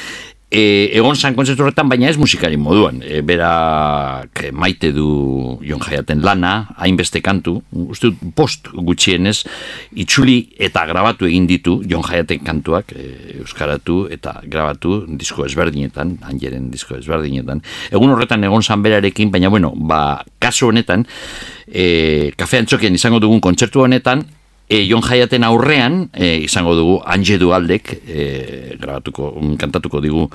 e, egon zan kontzertu horretan, baina ez musikari moduan. E, berak maite du Jon Jaiaten lana, hainbeste kantu, uste dut post gutxienez, itxuli eta grabatu egin ditu Jon Jaiaten kantuak, e, euskaratu eta grabatu disko ezberdinetan, Anjeren disko ezberdinetan. Egun horretan egon zan berarekin, baina bueno, ba, kasu honetan, e, kafe antxokien izango dugun kontzertu honetan, e, Jon Jaiaten aurrean e, izango dugu Anje Dualdek e, grabatuko, mm, kantatuko digu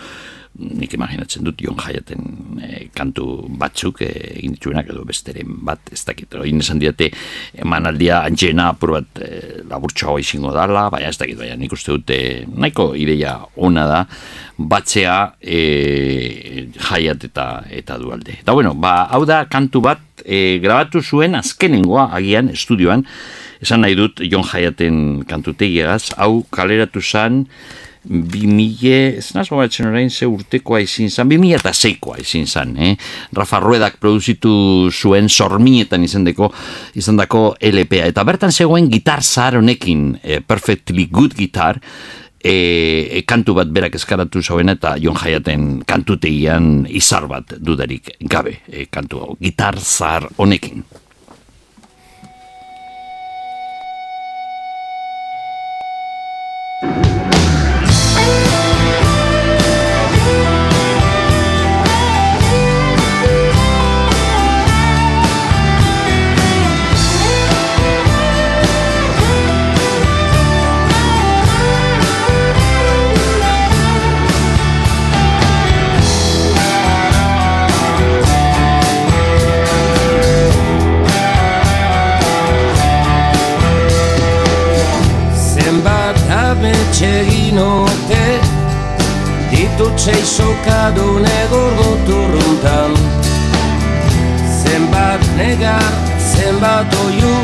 nik imaginatzen dut Jon Jaiaten e, kantu batzuk e, egin dituenak edo besteren bat ez dakit egin esan diate emanaldia Anjena apur bat e, laburtxoa izango dala baina ez dakit baina nik uste dute nahiko ideia ona da batzea e, jaiat eta eta dualde. Eta bueno, ba, hau da kantu bat e, grabatu zuen azkenengoa agian estudioan esan nahi dut Jon Jaiaten kantutegiagaz, hau kaleratu zan bi mile, ez naz gogatzen orain ze urtekoa izin zan, bi mila eta zeikoa izin zan, eh? Rafa Ruedak produzitu zuen sorminetan izendeko, izandako LPA, eta bertan zegoen gitar zahar honekin, eh, perfectly good guitar, e, kantu bat berak eskaratu zauen eta Jon Jaiaten kantutegian izar bat dudarik gabe e, kantu hau, gitar zahar honekin. Ditut seizokadune gorgoturruntan Zenbat negar, zenbat oiu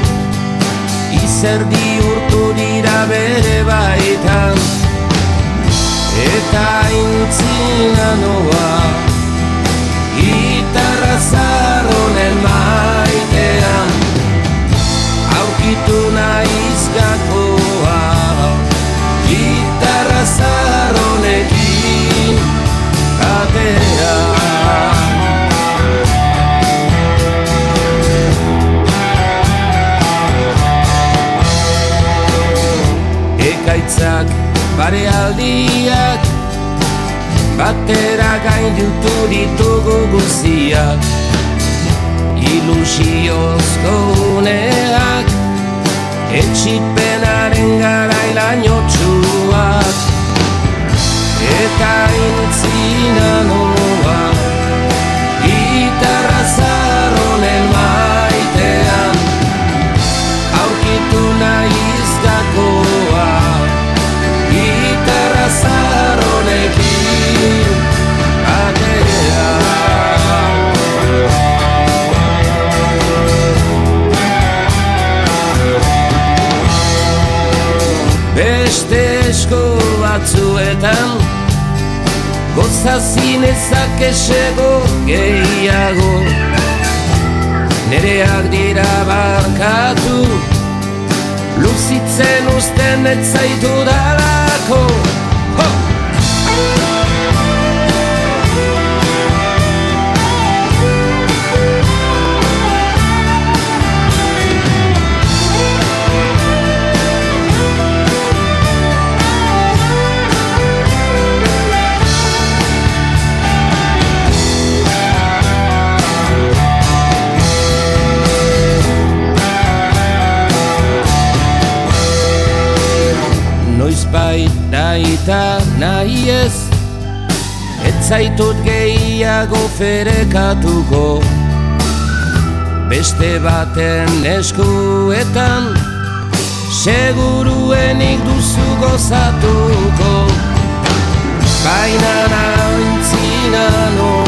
Izerdi urtu dira bere baitan. Eta intzina noa Gitarra zarronen maitean. Aurkitu naiz Ekaitzak bare aldiak Batera gain dutu ditugu guziak Ilusiozko uneak Etxipenaren garailaino txuak Eta intzina batzuetan. Gozazin ezak esego gehiago. Nereak dira barkatu. Luzitzen usten ez zaitu dalako naita nahi ez. Ez zaitut gehiago ferekatuko. Beste baten eskuetan Seguruenik duzu gozatuko. Baina naintzina noa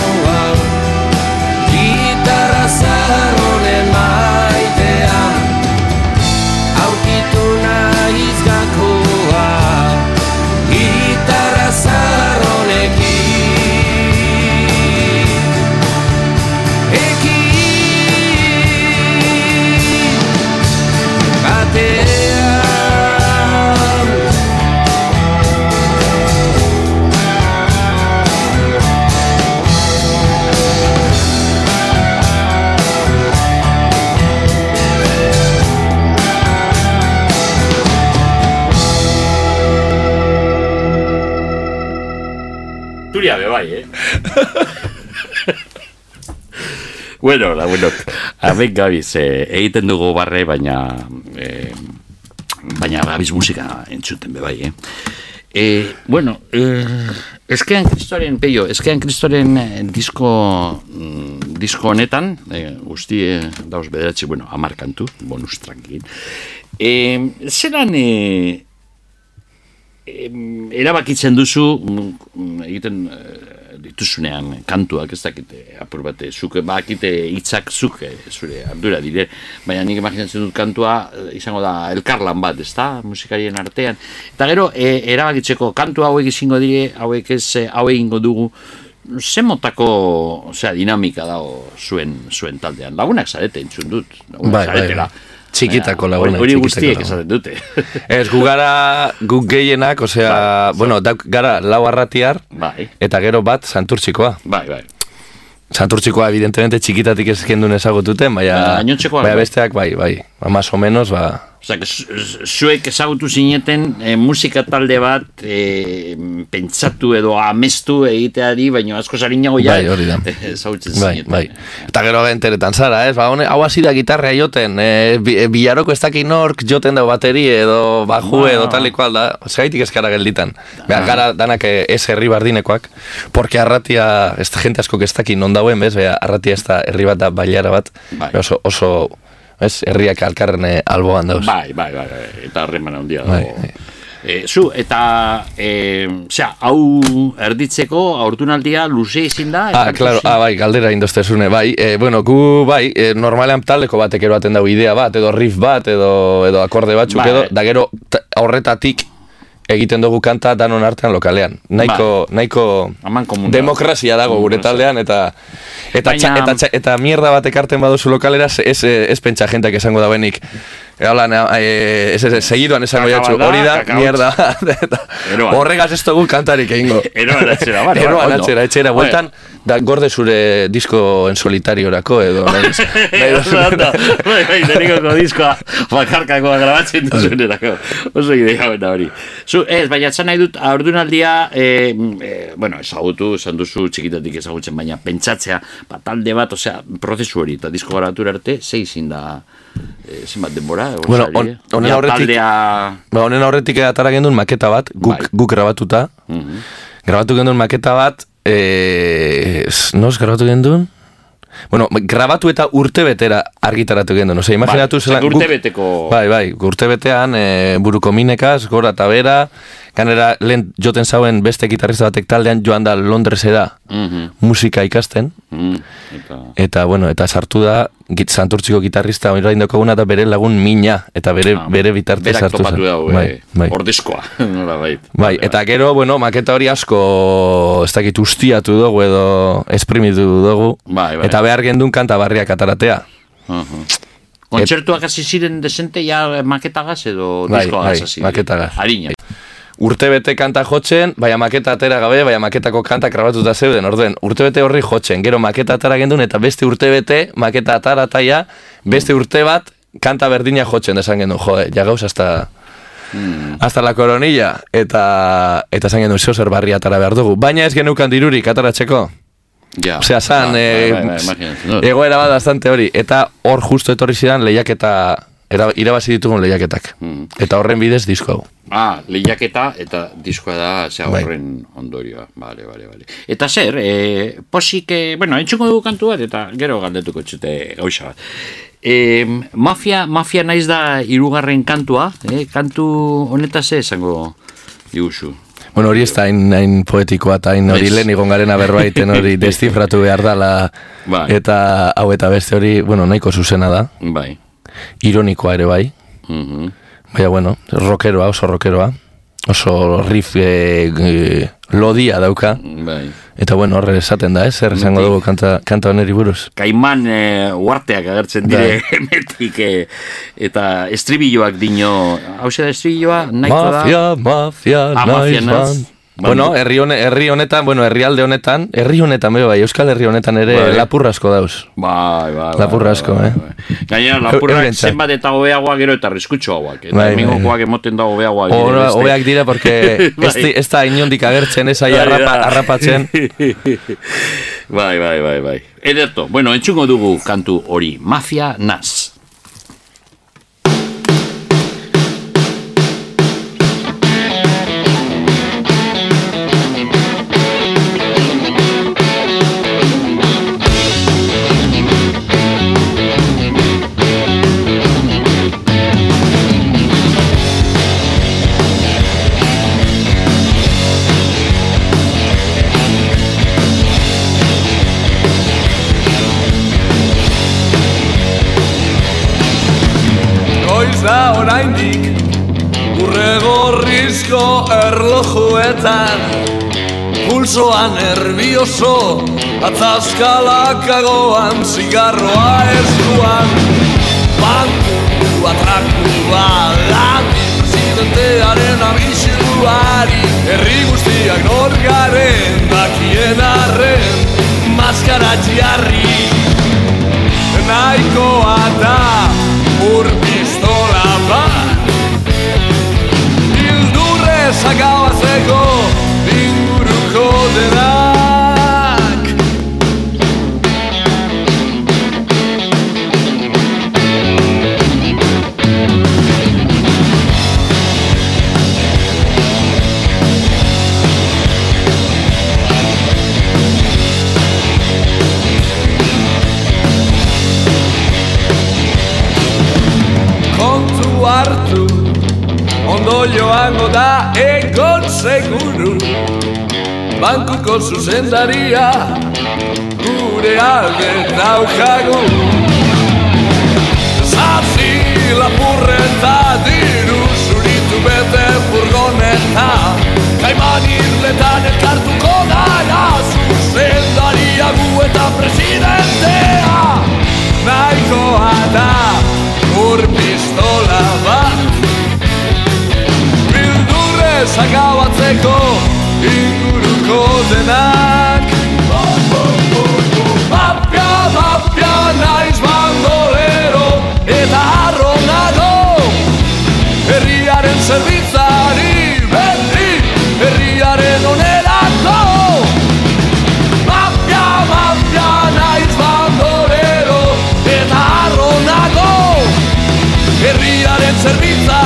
Turia be bai, eh? *laughs* bueno, la bueno, hemen gabiz, eh, egiten dugu barre, baina eh, baina gabiz musika entzuten be bai, eh? Eh, bueno, eh, eskean kristoren, peio, eskean kristoren eh, disko, mm, disko honetan, eh, guzti eh, dauz bederatzi, bueno, amar kantu, bonus tranquil. Eh, zelan, eh, erabakitzen duzu mm, egiten eh, dituzunean kantuak ez dakite apur bate zuk bakite hitzak zuk eh, zure ardura dire. Baina nik imaginatzen dut kantua eh, izango da elkarlan bat ezta? Musikarien artean. Eta gero eh, erabakitzeko kantu hauek izango dire hauek ez eh, hau egingo dugu ze motako osea, dinamika dago zuen zuen taldean? Lagunak zarete entzun dut. Lagunak Bai, bai, zaretela. bai. Txikitako Baina, lagunak, Hori guztiek esaten dute. *laughs* Ez, gu gara, gu gehienak, osea, bueno, dauk, gara lau arratiar, bai, eta gero bat santurtzikoa. bai, bai. Santurtzikoa, evidentemente, txikitatik ez kendun ezagututen, baina, Ba, baina bai. besteak, bai, bai, ba, más o menos, ba, Zu- zuek ezagutu zineten eh, musika talde bat eh, pentsatu edo amestu egiteari, baina asko zarinago ja Bai, hori da. ezagutzen bai, zineten. bai. Eta gero enteretan zara, ez, ba, hone, hau hasi da gitarra joten, e, bi, e, bilaroko ez dakit nork joten da bateri edo baju Ba. edo talikoa da, zaitik ez gara gelditan. Beha, gara danak eh, ez herri bardinekoak, porque arratia, ez da jente asko ez dakit non dauen, bez, beha, arratia ez da herri bat da bailara bat, Bai. Oso, oso, ez, herriak alkarren eh, alboan dauz. Bai, bai, bai, bai, eta harreman handia Bai, dago. bai. E, zu, eta, e, osea, hau erditzeko, aurtunaldia luze izin da? Ah, claro, ah, bai, galdera indostezune, bai. E, bueno, gu, bai, e, normalean taldeko batek eroaten dago idea bat, edo riff bat, edo, edo akorde batzuk, Bai. edo, da gero ta- horretatik egiten dugu kanta danon artean lokalean. Nahiko, nahiko Aman komun. demokrazia dago gure taldean, eta eta, Baina- eta, txa, eta mierda bat ekarten baduzu lokalera, ez, ez, pentsa jentak esango da Hola, eh, ez, ez, segiduan esango jatzu, bat da, hori da, kaka hotz. mierda. *laughs* Horregaz ez dugu kantarik egingo. *laughs* Eroan atzera, bale, Eroan atzera, etxera, bueltan, da gorde zure disko en solitariorako, edo. *laughs* nahi- nahi Oso ondo. duzunera. Bai, bai, lehenengoko diskoa bakarkakoa grabatzen duzunerako. Oso idea bena hori. Zu, ez, baina esan nahi dut, aurdunaldia, e, e, bueno, ezagutu, esan duzu txikitatik ezagutzen, baina pentsatzea, ba, talde bat, osea, prozesu hori, eta disko garatura arte, zei zin da, e, zenbat denbora, egon Bueno, zari, eh? honen aurretik- Taldea... Ba, honen aurretik atara gendun maketa bat, guk, Bai. guk grabatuta. Mhm. Grabatu gendun maketa bat, eh, s- nos grabatu gendun? Bueno, grabatu eta urte betera argitaratu gendun. Osea, imaginatu Bai, zelan... zek guk- urtebeteko- Bai, bai, urte betean, e, buruko minekaz, gora eta bera, ganera lehen joten zauen beste gitarrista batek taldean joan da Londresera Mhm. musika ikasten. Mm, eta... Eta, bueno, eta sartu da, git, santurtziko gitarrista orain daukaguna da bere lagun mina, eta bere, Ah, bere bitartez berak sartu zen. dago, bai, eh, bai. ordezkoa, *laughs* nola bai. Bai, eta gero, bueno, maketa hori asko, ez dakit ustiatu dugu edo esprimitu dugu. Bai, bai. Eta behar gendun kanta barriak ataratea. Uhum. Kontzertuak hasi ziren desente ja maketagaz edo Bai, diskoagaz bai, hasi? maketagaz. Harina. Urtebete kanta jotzen, baina maketa atera gabe, baina maketako kanta grabatuta zeuden, orden, urtebete horri jotzen, gero maketa atara gendun, eta beste urtebete, maketa atara taia, beste urte bat, kanta berdina jotzen, esan gendun, jode, ja gauz hasta, Hmm. hasta la coronilla, eta, eta esan gendun, zeo zer barri atara behar dugu, baina ez genukan dirurik ataratzeko, Ja. Osea, san, Bai, eh, bai, bai, imaginatzen dut. egoera bat bastante hori, eta hor justo etorri zidan lehiaketa, era, irabazi ditugun lehiaketak, Mm. eta horren bidez disko hau. Ah, lehiaketa eta diskoa da, zea Bai. horren ondorioa. Vale, vale, vale. Eta zer, e, posik, e, bueno, entzuko dugu kantu bat, eta gero galdetuko txute gauza bat. E, mafia, mafia naiz da hirugarren kantua, eh? kantu honetaz esango diguzu. Bueno, hori ez da hain, hain poetikoa eta hain hori lehen igon garen aberbaiten hori *laughs* destifratu behar dala Bai. eta hau eta beste hori, bueno, nahiko zuzena da, Bai. Ironikoa ere bai, Mhm. baina bueno, rockeroa, oso rockeroa, oso riff e, e, lodia dauka, Bai. eta bueno, horre esaten da, ez, zer esango dugu kanta, kanta honeri buruz. Kaiman e, uarteak agertzen dire *laughs* Bai. emetik e, eta estribilloak dino hau da estribilloa nahiko da Mafia, mafia, Ah, nice mafia. Bueno, herri, hone, herri honetan, bueno, herrialde honetan, herri honetan, be, bai, euskal herri honetan ere Bai. lapurrasko dauz. Bai, bai, bai. Lapurra asko, bai, eh? bai. Gainera, lapurrak zenbat eta hobeagoak gero eta arriskutsuagoak. Eta Bai, bai. hemengokoak emoten da hobeagoak. dire Ora, hobeak dira, porque *laughs* ez, Bai. ez da inondik agertzen, ez aia Bai, arrapa, arrapatzen. *laughs* bai, bai, bai, bai. Ederto, bueno, entzungo dugu kantu hori. Mafia Nas. Nervioso Atzaskalakagoan Zigarroa eskuan. Banku atrakua Lan presidentearen abisuari Herri guztiak nor garen Dakien arren Maskara txiarri nahikoa da ur pistola bat. Bildurrez akabazeko joango da egon seguru. Bankuko zuzendaria gure alde daukagu. Zazi lapurreta diru zuritu bete furgoneta. Kaiman irletan elkartuko gara zuzendaria gu eta presidentea Bildurrez akabatzeko inguruko denak. Mafia, mafia, naiz bandolero eta arronago Herriaren zerbitzari beti, herriaren arronago Herriaren zerbitzari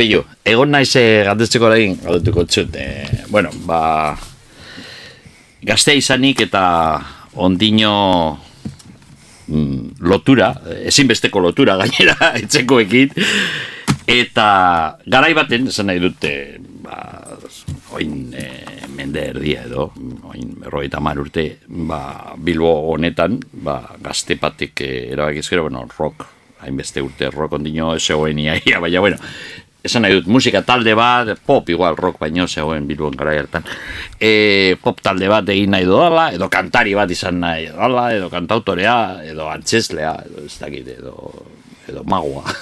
Pillo, egon naiz eh, galdetzeko orain, galdetuko txut, eh, bueno, ba, gaztea izanik eta ondino mm, lotura, eh, ezinbesteko lotura gainera, *laughs* etxekoekin, eta garai baten, esan nahi dute, ba, oin e, mende erdia edo, oin berrogeita hamar urte, ba, Bilbo honetan, ba, gazte patek e, erabakizkero, bueno, rock, hainbeste urte rock ondino zegoen iaia, baina, bueno, esan nahi dut, musika talde bat, pop igual rock baino zegoen Bilbon gara hartan, e, pop talde bat egin nahi dudala, edo kantari bat izan nahi dudala, edo kantautorea, edo antxeslea, edo ez dakit, edo, edo magua. *laughs*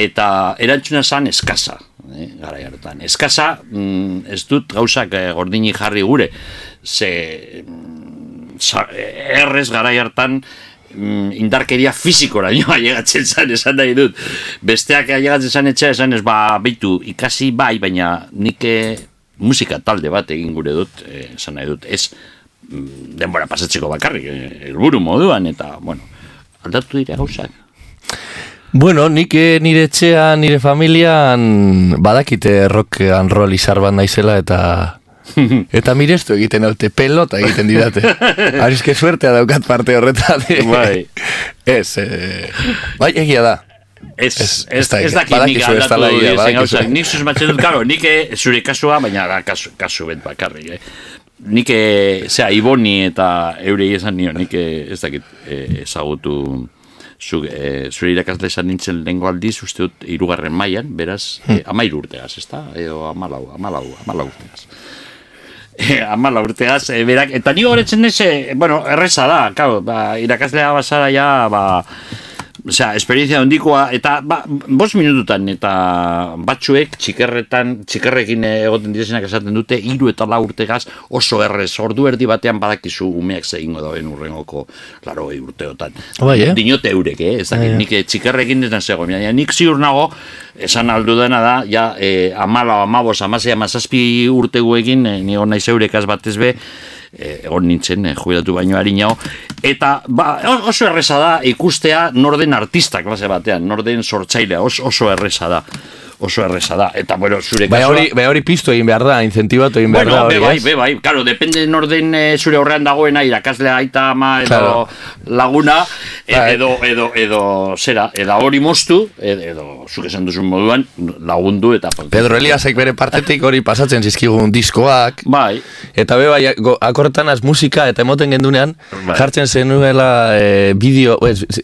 Eta erantzuna zan eskasa, eh, gara hartan. Eskasa, mm, ez dut gauzak eh, gordini jarri gure, ze mm, errez gara hartan mm, indarkeria fizikora *laughs* nio ailegatzen zan, esan nahi dut. Besteak ailegatzen zan etxea, esan ez, ba, beitu, ikasi bai, baina nik eh, musika talde bat egin gure dut, eh, esan nahi dut, ez mm, denbora pasatzeko bakarrik, eh, helburu moduan, eta, bueno, aldatu dira gauzak. Bueno, nik nire etxean, nire familian badakite rock and roll izar bat naizela eta *laughs* eta mirestu egiten haute pelota egiten didate. *laughs* Arizke suertea daukat parte horretan. Bai. *laughs* Ez, eh, bai egia da. Ez, Ez- ez, ez da ez, egia. dakit nik aldatu dizen badakizu. gauzak. Nik susmatzen dut, karo, nik eh, zure kasua, baina da kasu, kasu bet bakarrik, eh. Nik, eh, zera, Iboni eta eurei esan nio, nik ez dakit ezagutu zu, eh, zure irakasle esan nintzen lehenko aldiz, uste dut, irugarren mailan, beraz, eh, amairu urtegaz, ez da? Edo amalau, amalau, amalau urtegaz. *laughs* Amala urtegaz, eh, berak, eta ni horretzen ez, eh, bueno, erreza da, claro, ba, irakaslea basara ja, ba, Osea, esperientzia handikoa, eta ba, bost minututan, eta batzuek txikerretan, txikerrekin egoten direzenak esaten dute, hiru eta lau urtegaz oso errez, ordu erdi batean badakizu umeak zehingo dauen urrengoko, laro urteotan. Bai, eh? Dinote eurek, eh? Ez dakit, nik eh, txikerrekin detan zegoen, nik ziur nago, esan aldu dena da, ja, eh, amala, amabos, amasei, amazazpi urteguekin, eh, ni hona izeurekaz batez be, egon nintzen, eh, jubilatu baino harinao, eta ba, oso erreza da ikustea norden artista klase batean, norden sortzailea, oso, oso erreza da, oso erreza da, eta bueno, zure Bai kasua- hori, bai hori piztu egin behar da, incentivatu egin behar Bueno, da hori, bai, be bai, claro, depende norden eh, zure horrean dagoena, irakaslea aita ama edo Claro. laguna, e- Bai. edo, edo, edo, zera, edo hori moztu, edo, edo zuk esan duzun moduan, lagundu eta... Pedro Eliasek bere partetik hori pasatzen zizkigun diskoak, Bai, Eta be bai, akortan az musika eta emoten gendunean Bai. jartzen zenuela e, bideo,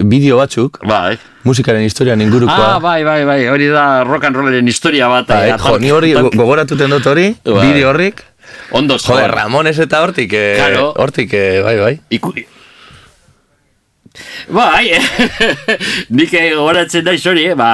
bideo batzuk, bai. Musikaren historian ingurukoa. Ah, bai, bai, bai, hori da rock and rolleren historia bat. Bai, eh, jo, ni hori go- gogoratuten dut hori, Bai. bideo horrik. Ondo, Joder, Ramones eta hortik, eh, Claro. hortik, eh, bai, bai. Iku... Bai, *laughs* nik eh, gogoratzen naiz hori, eh, ba,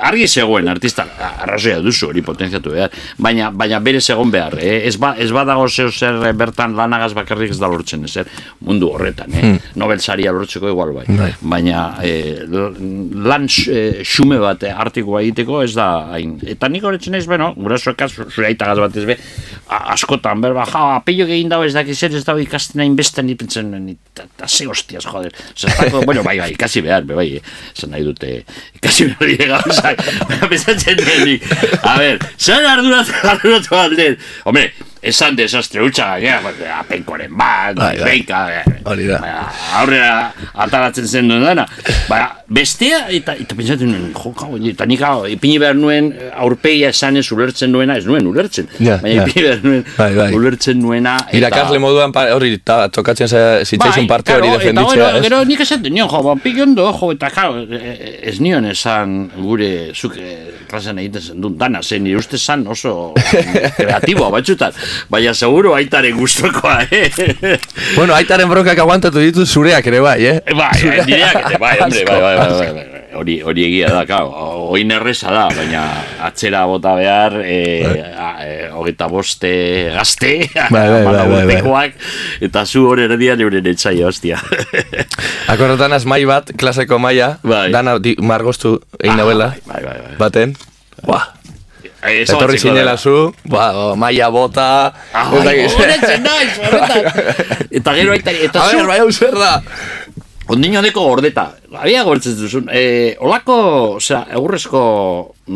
argi zegoen artista, arrazoia duzu hori potentziatu behar, baina, baina bere zegoen behar, eh? ez, ba, ez badago zeo zer eh, bertan lanagaz bakarrik ez da lortzen, ez er, mundu horretan, eh? Nobel saria lortzeko igual bai, Bai. baina eh, lan eh, xume bat eh, artikoa egiteko ez da hain, eta nik horretzen naiz, bueno, gurasoekaz, zure aitagaz bat ez be, askotan, berba, ja, apello egin dago ez dakiz ez dago ikasten hain beste ni pentsen, ni, ta, ta, ze hostias, joder. Zertako, bueno, bai, bai, ikasi behar, be, bai, eh, esan nahi dute, ikasi behar *laughs* dira gauzak, baina pensatzen denik. A ber, zer arduratu, *laughs* arduratu alden? Hombre, esan desastre hutsa gainera, apenkoren bat, Bai, bai. beika, eh, Hori da. baina, aurrera ataratzen zen duen dena. Baina, bestea, eta, eta pentsatzen nuen, jo, gau, eta nik hau, ipini behar nuen aurpegia esanez ulertzen nuena, ez nuen ulertzen. Ja, baina ja. ipini behar nuen Bai, bai. ulertzen nuena. eta- Irakasle moduan hori ta, tokatzen za- zitzaizun parte hori Bai, Eta defenditzea, gero, nik esaten nion, jo, ba, pilondo, jo, eta claro, eh, ez nion esan gure zuk eh, klasean egiten zen duen dana, zen nire uste zan oso *laughs* kreatiboa batxutan, baina seguro aitaren gustokoa, eh? Bueno, aitaren brokak aguantatu ditu zureak ere bai, eh? Bai, Zureak- ete, bai, hombre, bai, bai, bai, bai, bai, hori, hori egia da, claro, oin erreza da, baina atzera bota behar, e, a, e, hogeita boste gazte, Bai, *laughs* bai, bai, bai, bai. eta zu hori erdian euren etxaia, hostia. *laughs* Akorretan az mai bat, klaseko maia, Bai. dana margostu egin nauela, Bai, bai, bai. baten. Buah, Eh, etorri ezabatzeko zinela zu, o, maia bota, Ah, naiz, *laughs* horretan. Eta gero aita, eta A zu, ber, bai hau zer da. ondino deko gordeta, abia gortzen duzun, e, olako, osea, egurrezko,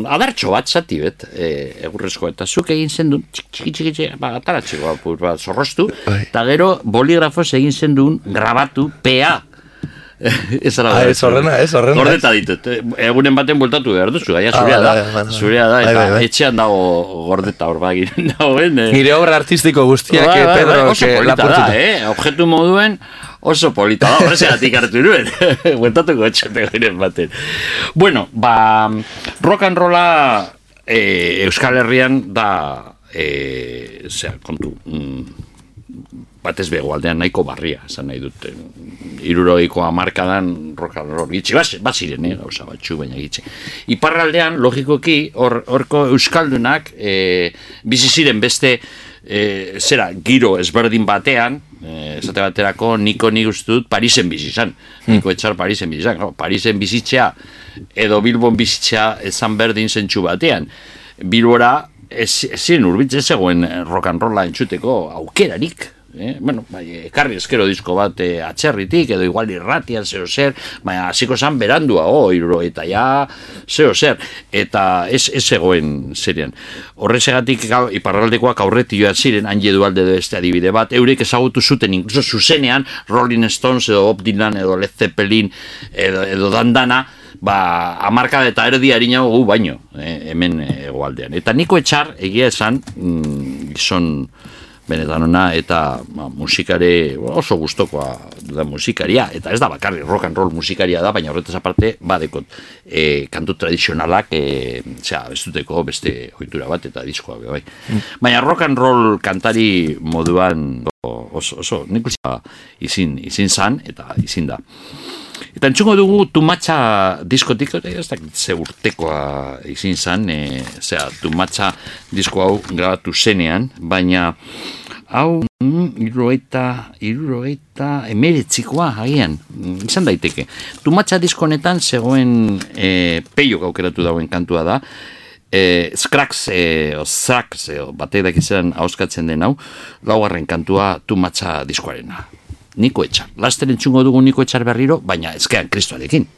adartxo bat zati bet, e, egurrezko, eta zuk egin zen duen, txiki, txiki, txiki, txiki, ba, ataratzeko, apur bat, zorrostu, Bai. eta gero boligrafoz egin zen duen, grabatu, PA. *laughs* ez ara Ah, ez horrena, ez horrena. Gordeta ditut, eh, egunen baten bultatu behar duzu, gaia zurea Ah, da, bai, bai, zurea da, eta etxean dago gordeta hor bagin *laughs* dagoen, eh. Nire obra artistiko guztiak, eh, bai, Pedro, oso que polita da, eh? Objetu moduen oso polita da, horrezegatik hartu nuen. *laughs* Buentatuko etxate giren baten. Bueno, ba, rock and rolla eh, Euskal Herrian da, eh, zera, kontu, mm, batez bego aldean nahiko barria, esan nahi dut. Irurogeiko amarkadan roll gitxi, bas, baziren, eh, gauza batxu, baina gitxi. Iparraldean, logikoki, hor, horko Euskaldunak, eh, bizi ziren beste, eh, zera, giro ezberdin batean, eh, esate baterako, niko nik uste dut Parisen bizi izan. Niko etxar Parisen bizi izan. Parisen bizitzea edo Bilbon bizitzea ezan berdin zentsu batean. Bilbora ez, ez ziren urbitz ez zegoen rock and rolla entzuteko aukerarik. Eh? Bueno, bai, ekarri eskero disko bat eh, atxerritik, edo igual irratian, zeo zer, baina hasiko zan berandua, oh, iruro, eta ja, zeo zer, eta ez, ez zegoen zerian. Horrezegatik iparraldekoak aurreti joan ziren, hanje dualde edo este adibide bat, eurek ezagutu zuten, inkluso zuzenean, Rolling Stones edo Bob Dylan edo Led Zeppelin edo, edo dandana, ba, amarka eta erdi harinago gu baino, eh, hemen eh, egoaldean. Eta niko etxar, egia esan, mm, gizon benetan ona, eta ba, musikare oso gustokoa da musikaria, eta ez da bakarrik rock and roll musikaria da, baina horretaz aparte, badekot, e, kantu tradizionalak, e, zera, ez duteko beste ohitura bat, eta diskoa, be, bai. Baina rock and roll kantari moduan oso, oso nik uste izin, izin zan, eta izin da. Eta entzungo dugu Tumatxa diskotik, eh, ez dakit ze urtekoa izin zan, e, zera, Tumatxa disko hau grabatu zenean, baina hau mm, irurogeita, irurogeita emeretzikoa agian, mm, izan daiteke. Tumatxa disko honetan zegoen e, peio gaukeratu dauen kantua da, e, Skrax, e, o Srax, e, batek dakizan hauskatzen den hau, laugarren kantua Tumatxa diskoarena. Niko etxar. Laster entzungo dugu Niko etxar berriro, baina ezkean kristoarekin.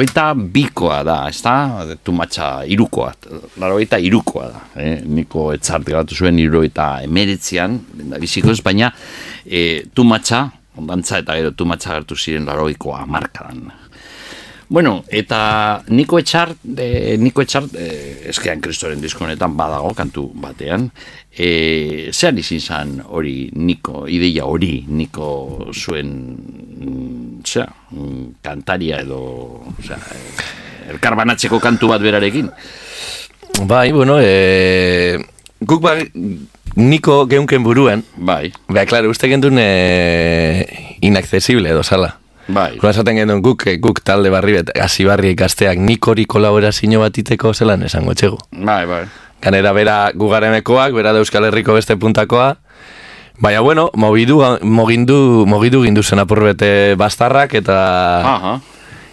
Larogeita bikoa da, ez da? Tumatxa irukoa, larogeita irukoa da. Eh? Niko etzart gatu zuen irurogeita emeretzean, da bizikoz, baina e, tumatxa, ondantza eta gero tumatxa gertu ziren larogeikoa markadan. Bueno, eta Niko Etxar, e, Niko Etxar, e, eskean kristoren disko honetan badago kantu batean, e, zean izin zan hori Niko, ideia hori Niko zuen, zera, mm, kantaria edo, zera, e, elkarbanatzeko kantu bat berarekin. Bai, bueno, e, guk ba, niko geunken buruen, Bai, Ba, klaro, uste gendun e, inaccesible edo sala. bai, Gura esaten gendun guk, eh, guk talde barri bet, hasi barri ikasteak nik hori kolaborazio bat iteko zelan esango txegu. bai, bai. Ganera bera gugarenekoak, bera da Euskal Herriko beste puntakoa. Baina, bueno, mogidu, mogindu, mogidu gindu zen apurbete bastarrak eta... Aha,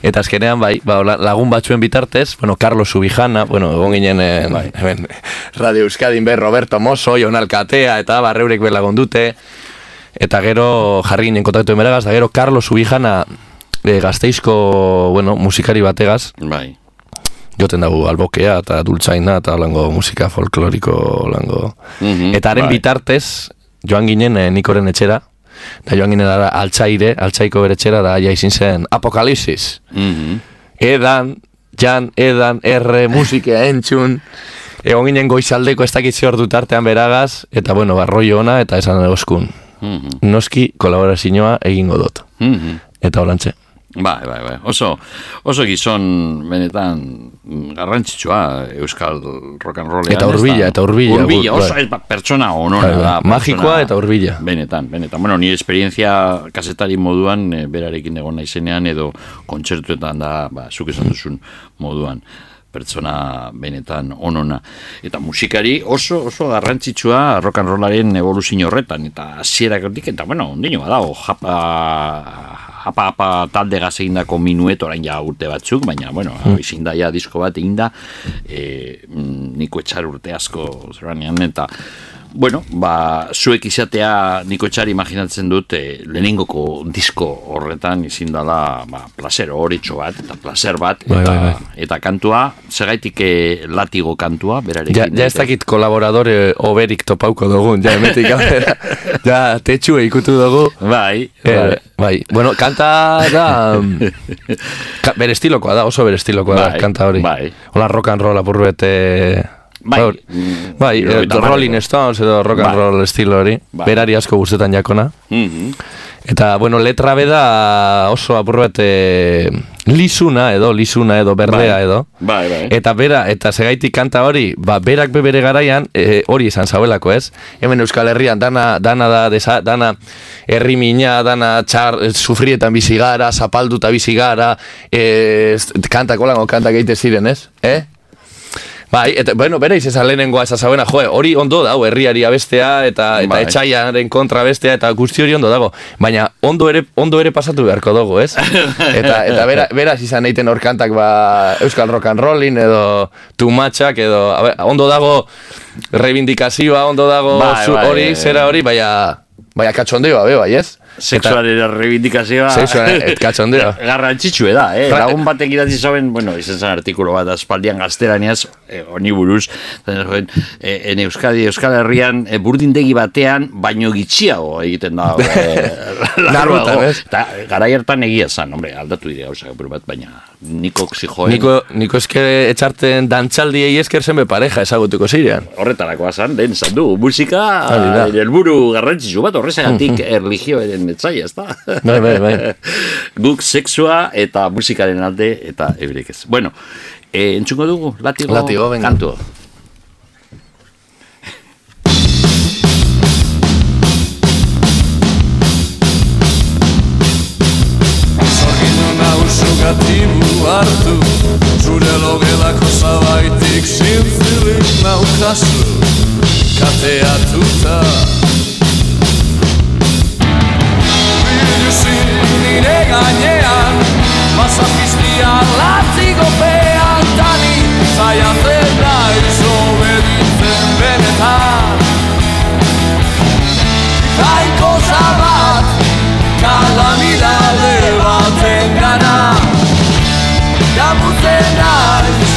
Eta azkenean, bai, ba, lagun batzuen bitartez, bueno, Carlos Subijana, bueno, egon ginen, eh, Bai. *laughs* hemen, Radio Euskadin ber, Roberto Mosso, Jon Alkatea, eta barreurek belagon dute, eta gero jarri ginen kontaktu emeregaz, eta gero Carlos Subijana e, gazteizko, bueno, musikari bategaz, Bai. joten dugu albokea eta dultzaina eta lango musika folkloriko lango. Mhm, Eta haren bai. bitartez, joan ginen eh, nikoren etxera, da joan ginen ara altzaire, altzaiko bere etxera, da ja izin zen apokalipsis. Mhm. Edan, jan, edan, erre, musika entzun, egon ginen goizaldeko ez dakit ze ordu tartean beragaz, eta bueno, barroi ona, eta esan egoskun. Mhm. Noski kolaborazioa egingo dut. Mhm. Eta horantxe. Bai, bai, bai. Oso, oso gizon benetan mm, garrantzitsua euskal rock and rollean. Eta hurbila, eta Hurbila, gu- oso bai. ez, ba, pertsona onona Bai, bai. da. Magikoa eta hurbila. Benetan, benetan. Bueno, ni esperientzia kasetari moduan e, berarekin egon naizenean edo kontzertuetan da, ba, zuk esan duzun moduan pertsona benetan onona. Eta musikari oso oso garrantzitsua rock and rollaren evoluzio horretan eta hasierakotik eta bueno, ondino badago japa japa japa talde gaz egindako minuet orain ja urte batzuk, baina bueno, mm. izin da ja disko bat eginda e, mm, niko etxar urte asko zeranean eta Bueno, ba, zuek izatea niko etxari imaginatzen dut e, lehenengoko disko horretan izin dela ba, placer horitxo bat, eta placer bat, Bai, eta, bai, bai. eta kantua, segaitik e, latigo kantua, berarekin. Ja, ja ez dakit kolaboradore oberik topauko dugun, ja emetik aurrera. *laughs* ja, tetxue ikutu dugu. Bai, Eh, bai. bai, bueno, kanta da *laughs* ka, bere estilokoa da, oso bere estilokoa da Bai, kanta hori. bai. Hola rock and roll apurbet eh, Bai, mm, bai, hirurogeita Rolling. Stones edo rock and Bai. roll estilo hori. Bai. Berari asko gustetan jakona. Mhm. Eta, bueno, letra beda oso apurbet eh, lisuna edo, lisuna edo, berdea Bai. edo. Bai, bai. Eta bera, eta segaitik kanta hori, ba, berak be bere garaian, e, hori izan zauelako, ez? Hemen Euskal Herrian, dana, dana da, desa, dana herri mina, dana txar, sufrietan bizi gara, zapalduta bizi gara, e, kanta kolango kantak egite ziren, ez? Eh? Bai, eta, bueno, bere izan lehenengoa ez zauena, jo, hori ondo dago, herriari abestea, eta, eta Bai. etxaiaren kontra bestea, eta guzti hori ondo dago. Baina, ondo ere, ondo ere pasatu beharko dugu, ez? *laughs* Eta, eta bera, beraz izan egiten hor kantak, ba, Euskal Rock and Rollin, edo Tumatxak, edo, a ondo dago reivindikazioa, ondo dago Bai, bai, hori, bai. zera hori, baina, baina katxondeoa, be, bai, ez? Sexuaren reivindikazioa. Sexuaren, et katxondeo. *laughs* Garrantzitsue da, eh? Ra- Lagun batek idatzi zauen, bueno, izan zen artikulo bat aspaldian gazteraniaz, eh, honi buruz, zaten eh, en Euskadi, Euskal Herrian, eh, burdindegi batean, baino gitxiago egiten da. *laughs* Eh. Larrutan, ez? Eta garai hartan egia zan, hombre, aldatu dira apur bat, baina niko oxijoen Niko, niko eske etxarten dantxaldiei esker zenbe pareja ezagutuko zirean. horretarakoa zan, den zan du, musika, helburu garrantzitsu bat, horrezagatik erligioaren etzaia, ez da? Bai, bai, bai. *laughs* Guk sexua eta musikaren alde eta eurek ez. Bueno, e, entzungo dugu, latigo, Latigo, venga. kantu. Zorgin nauzu gatibu hartu Zure logelako zabaitik zintzilik naukazu Kateatuta Biluzin nire gainean Mazapiztia latigo pean Tani zaiatzen naiz obeditzen benetan Jaiko zabat Kalamidade baten gana Damutzen naiz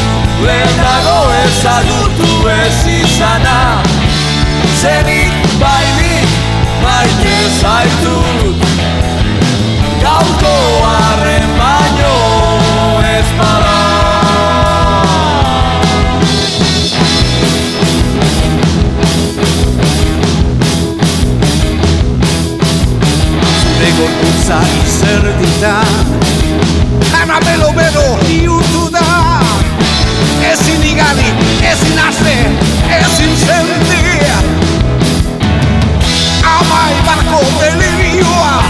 Lehenago ezagutu ez izana Zenik gorputza izerdita Jana belo belo iutu da. Ezin igali, ezin aste, ezin zendia Amai barko delirioa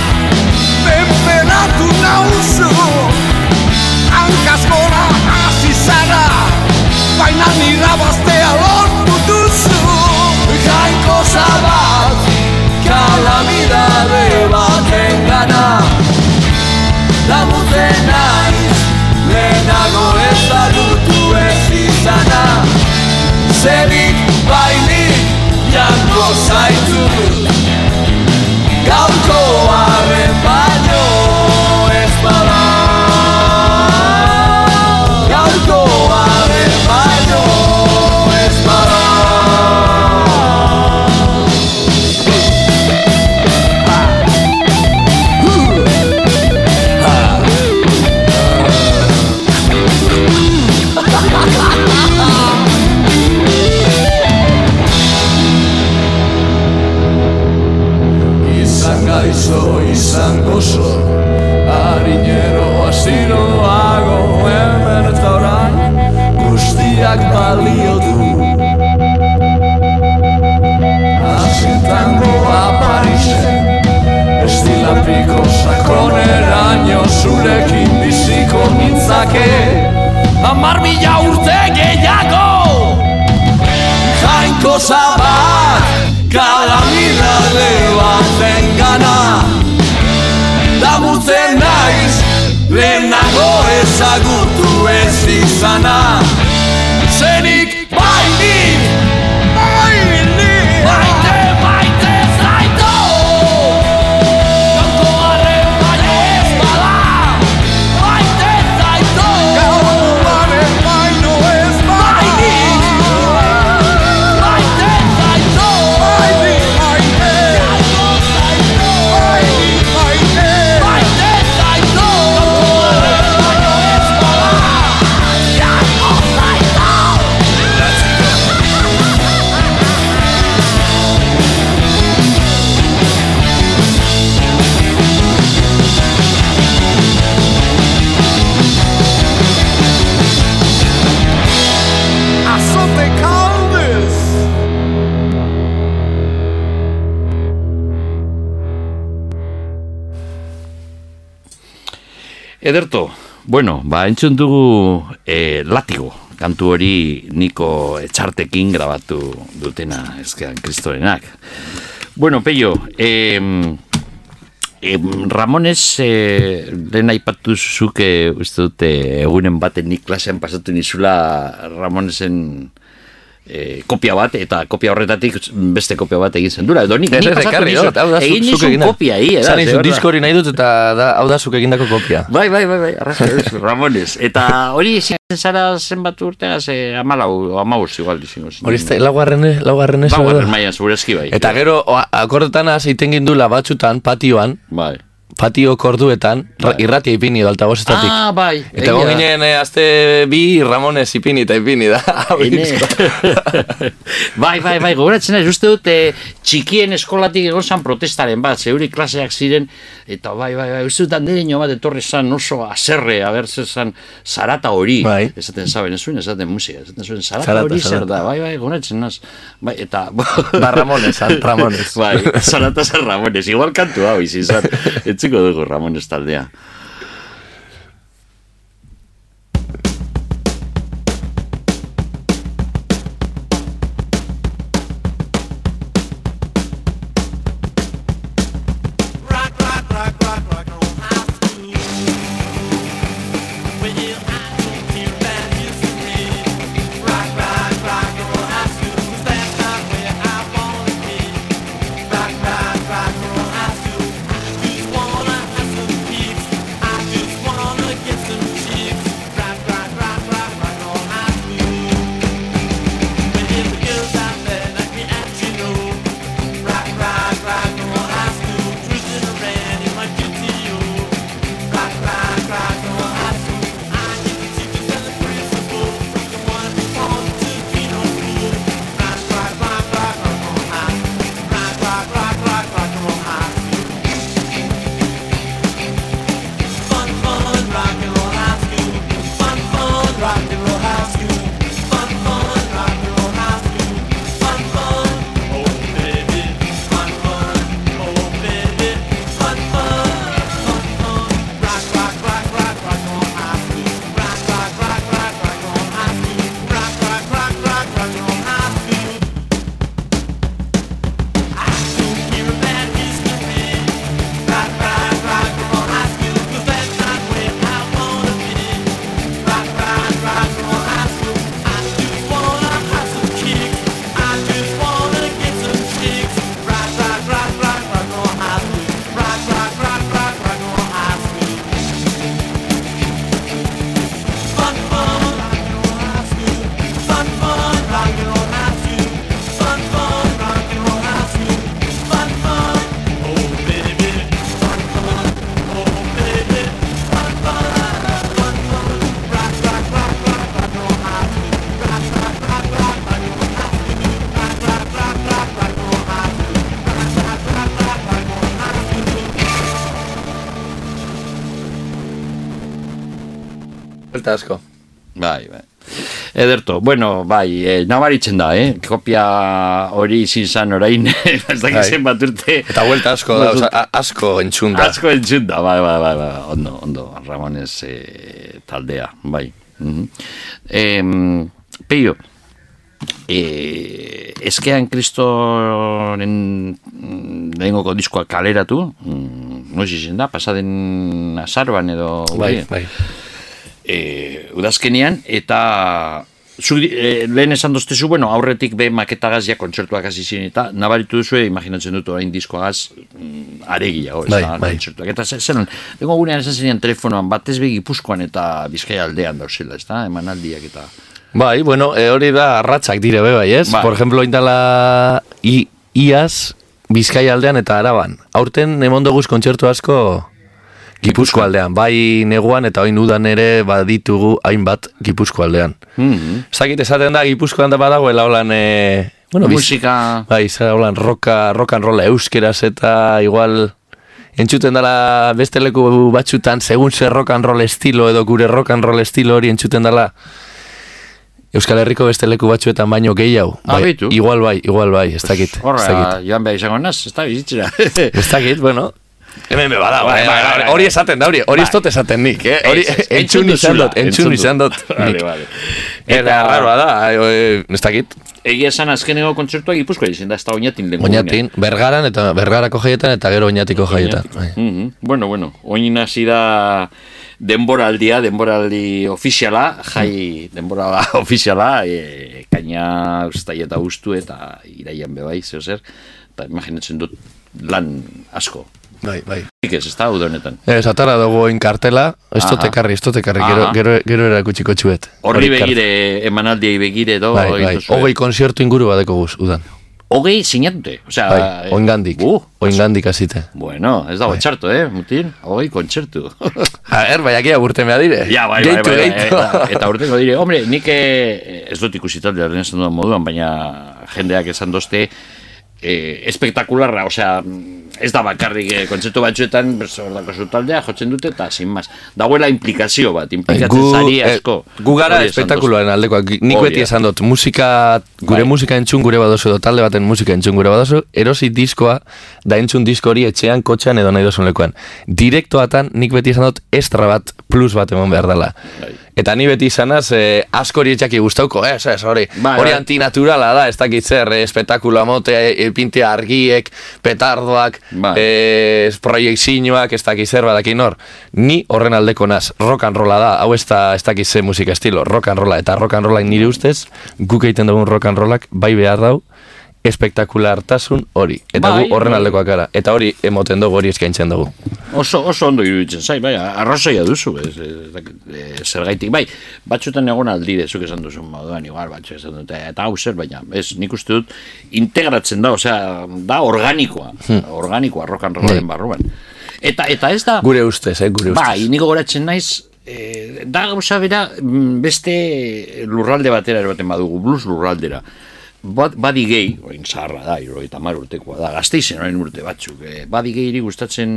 Benperatu nauzu. Hankaz gora hasi zara Baina nirabaztea lortu duzu. Jainko zabat Kalamidade baten gana ezagutu ez izana Zerik bainik jango zaitu oso Harinero asiroago hemen eta orain Guztiak balio du. Asintangoa Parisen Estilapiko sakoneraino zurekin biziko nintzake. Amar mila urte gehiago! Jainko zabat Kalamidale baten gana ezagutu ez izana Ederto, bueno, ba, entzun dugu e, latigo, kantu hori niko etxartekin grabatu dutena ezkean kristorenak. Bueno, Peio, em, em, Ramones, e, lehen aipatu zuke, uste dute, egunen baten nik klasean pasatu nizula Ramonesen e, kopia bat, eta kopia horretatik beste kopia bat egin zen dura. Edo nik, Ez, ez, ekarri, nizun, hau da, egin zuk eginda. kopia, hi, Zan edaz, izu, de verdad. disko hori nahi dut eta da, hau da zuk egindako kopia. Bai, bai, bai, bai, arraza, ez, Ramones. Eta hori izan zara zenbat urtea, ze amalau, amabuz igual dizingo. Hori ez laugarren, laugarren ez Laugarren mailan, segurazki bai. Eta gero, akordetan aziten gindula batzutan, patioan, Bai. Patio korduetan, ra- irratia ipini da, altabozetatik. Ah, bai. Eta egon ginen eh, azte bi Ramones ipini eta ipini da. *laughs* *laughs* Bai, bai, bai, gogoratzen naiz, uste dut eh, txikien eskolatik egon zan protestaren bat, zeuri klaseak ziren, eta bai, bai, bai, uste dut handereño bat etorri zan oso aserre, haber zan zarata hori, Bai. esaten zaben, ez zuen, esaten musika, esaten zuen, zarata, Zarata, hori zer da, bai, bai, gogoratzen naz, bai, eta... Ba, Ramones, Ramones. *laughs* bai, zarata zer Ramones, igual kantu hau izin zan, etxiko dugu Ramones taldea. Buelta asko. Bai, bai. Ederto, bueno, bai, e, nabaritzen da, eh? Kopia hori izin zan orain, *laughs* ez dakit Bai. zenbat urte. Eta buelta asko da, oza, asko entzun da. Asko entzun da, bai, bai, bai, bai, ondo, ondo, Ramones eh, taldea, bai. Mm -hmm. Peio, eh, eskean kristoren mm, lehengoko diskoa kaleratu, mm, noiz izen da, pasaden azaroan edo... Bai, urrian? bai. E, udazkenean, eta zu, e, lehen esan doztezu, bueno, aurretik be maketagaz ja kontzertuak hasi ziren, eta nabaritu duzu, imaginatzen dut orain diskoagaz mm, aregiago, ez Bai, da, bai. kontzertuak. Eta zelan, dengo gunean esan ziren telefonoan, batez be Gipuzkoan eta Bizkaia aldean dauzela, ez da, emanaldiak eta... Bai, bueno, e, hori da arratzak dire be bai, ez? Bai. Por ejemplo, indala i, iaz Bizkaia aldean eta Araban. Aurten emondoguz kontzertu asko Gipuzko aldean. Bai neguan eta oin udan ere baditugu hainbat Gipuzko aldean. Mm -hmm. Zakit esaten da Gipuzkoan da badagoela holan... E, bueno, biz- Musika... Bai, zara holan roka, rock and rolla euskeraz eta igual entzuten dela beste leku batzutan segun zer rock and roll estilo edo gure rock and roll estilo hori entzuten dela Euskal Herriko beste leku batzuetan baino gehiago. Ah, Bai, beitu. igual bai, igual bai, ez dakit. Horra, joan behar izango naz, ez da. Ez dakit, bueno. Hemen be bada, Bai, bai, bai, bai, bai. hori esaten da, hori, hori ez Bai. dut esaten nik, eh? Hori Ez, ez, entzun izan dut, entzun izan dut. Vale, vale. Eta raroa da, eh, ez dakit. Egia esan azkeneko kontzertua Gipuzkoa izan da, ez da oinatin lehen Oñatin, bergaran eta bergarako jaietan eta gero oñatiko jaietan. Bai. Mhm. Bueno, bueno, oin hasi da denboraldia, denboraldi ofiziala, jai denbora *laughs* ofiziala, e, kaina ustai eta ustu eta iraian bebai, zeo zer, eta imaginatzen dut lan asko. Bai, bai. Ik ez, ez da, uda honetan. Ez, atara dugu oin kartela, ez dut ekarri, ez dut ekarri, gero, gero, gero erakutsiko txuet. Horri begire, emanaldiai begire edo, Bai, bai, hogei konzertu inguru badeko guz, udan. Hogei sinatute, osea... Bai, oingandik, Uh, oingandik hasite. bueno, ez dago Bai. txarto, eh, mutin? Hogei kontzertu. *laughs* A ver, bai, akia burte mea dire. Ja, bai, bai, bai, bai, eta, eta urteko dire, *laughs* hombre, nik eh, ez dut ikusi talde lehen esan dudan moduan, baina jendeak esan dozte, eh, espektakularra, osea, ez da bakarrik eh, kontzertu batzuetan, berzordako zu taldea, jotzen dute, eta sin más. Dagoela implikazio bat, implikatzen zari eh, asko. gu gara espektakuloaren aldekoak. Nik beti esan dut, musika, gure Bai. musika entzun gure badozu, edo talde baten musika entzun gure badozu, erosi diskoa, da entzun disko hori etxean, kotxean edo nahi dozun lekuan. Direktoatan, nik beti esan dut, estra bat, plus bat emon behar dela. Bai. Eta ni beti izanaz, eh, asko hori etxaki gustauko, ez, ez, hori, Bai, hori bai. antinaturala da, ez dakit zer, eh, espektakulo amote, eh, pinte argiek, petardoak, Bai. eh, proiektzioak, ez dakit zer badakin hor. Ni horren aldeko naz, rock and rolla da, hau ez da, ez dakit ze musika estilo, rock and rolla, eta rock and rolla nire ustez, guk egiten dugun rock and rollak, bai behar dau, espektakulartasun hori. Eta Bai, gu horren bai. aldekoak gara. Eta hori emoten dugu, hori eskaintzen dugu. Oso, oso ondo iruditzen zai, bai, arrazoia duzu, ez, ez, eh, zergaitik, bai, batzutan egon aldire, zuk esan duzun moduan, igual, batzu esan dute, eta hau zer, baina, ez, nik uste dut, integratzen da, osea, da organikoa, organikoa, rock and rollaren barruan. Eta, eta ez da, Gure ustez, eh, gure ustez. bai, niko goratzen naiz, eh, da gauza bera, mm, beste lurralde batera eroten badugu, blues lurraldera. Bat, badi gehi, orain zaharra da, iro eta mar urtekoa da, gazteizen orain urte batzuk, eh, badi gehi gustatzen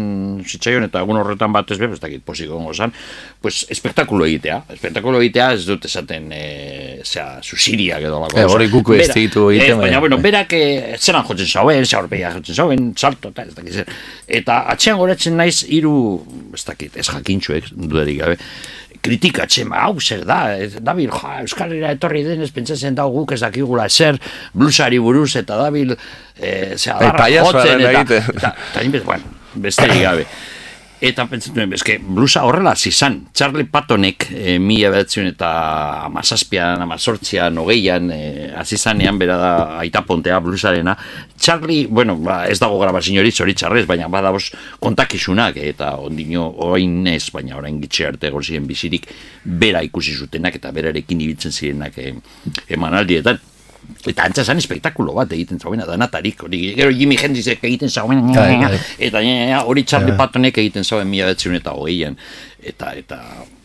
zitzaion eta egun horretan batez be, ez dakit posik egongo zan, pues espektakulo egitea, espektakulo egitea ez dut esaten, eh, zera, susiriak edo lako. Eh, hori guk ez ditu egiten, Ez, baina, bueno, berak eh, zelan jotzen zauen, zaurpeia jotzen zauen, salto eta ez dakit zer. Eta atxean goratzen naiz hiru ez dakit, ez jakintxuek, dudarik gabe, kritikatzen, ba, hau zer da, ez, dabil, ja, Euskal Herria etorri denez, pentsatzen dau guk ez dakigula zer, blusari buruz, eta dabil, e, pailazoaren jotzen, eta, eta, eta, eta, bueno, besterik gabe. *laughs* Eta pentsatu nuen, eske, blusa horrela zizan. Charlie Pattonek, e, mila behatzen eta amazazpian, amazortzian, hogeian, e, azizanean, bera da aita pontea blusarena. Charlie, bueno, ba, ez dago grabazio hori zoritxarrez, baina badaboz kontakizunak, eta ondino orain ez, baina orain gitxe arte egon ziren bizirik, bera ikusi zutenak eta berarekin ibiltzen zirenak e, emanaldietan. Eta antza zan espektakulo bat egiten zauena, danatarik, hori, gero Jimi Hendrixek egiten zauen, Bai, bai. eta hori Charlie Pattonek egiten zauen mila betzen eta hogeian, eta, eta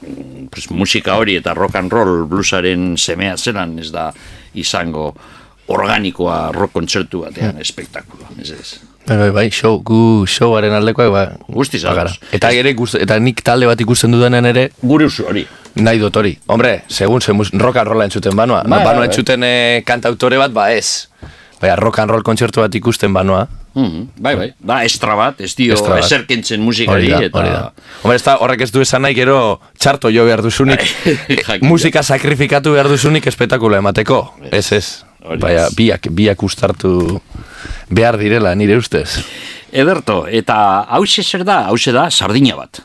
mm, pues, musika hori eta rock and roll bluesaren semea zelan ez da izango organikoa rock kontzertu batean espektakulo, ez ez. Bai, bai, bai, show, gu showaren aldekoak, ba, Guztiz bagara. ados. Eta ere, gust, eta nik talde bat ikusten dudanen ere, Gure usu hori. nahi dut hori. Hombre, segun, ze rock and rolla entzuten banoa. Bai, banoa bai, bai. entzuten eh, kantautore bat, ba ez. Baina rock and roll kontzertu bat ikusten banoa. Mhm, bai, bai. Da, estra bat, ez dio Estra bat. eser kentzen Hori musikari, da, eta... hori da. Hombre, ez da, horrek ez du esan nahi gero txarto jo behar duzunik, *laughs* musika sakrifikatu behar duzunik espektakula emateko. Ez, ez. Baina, biak, biak ustartu behar direla, nire ustez. Ederto, eta hause zer da, hause da, sardina bat.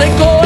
Senhor.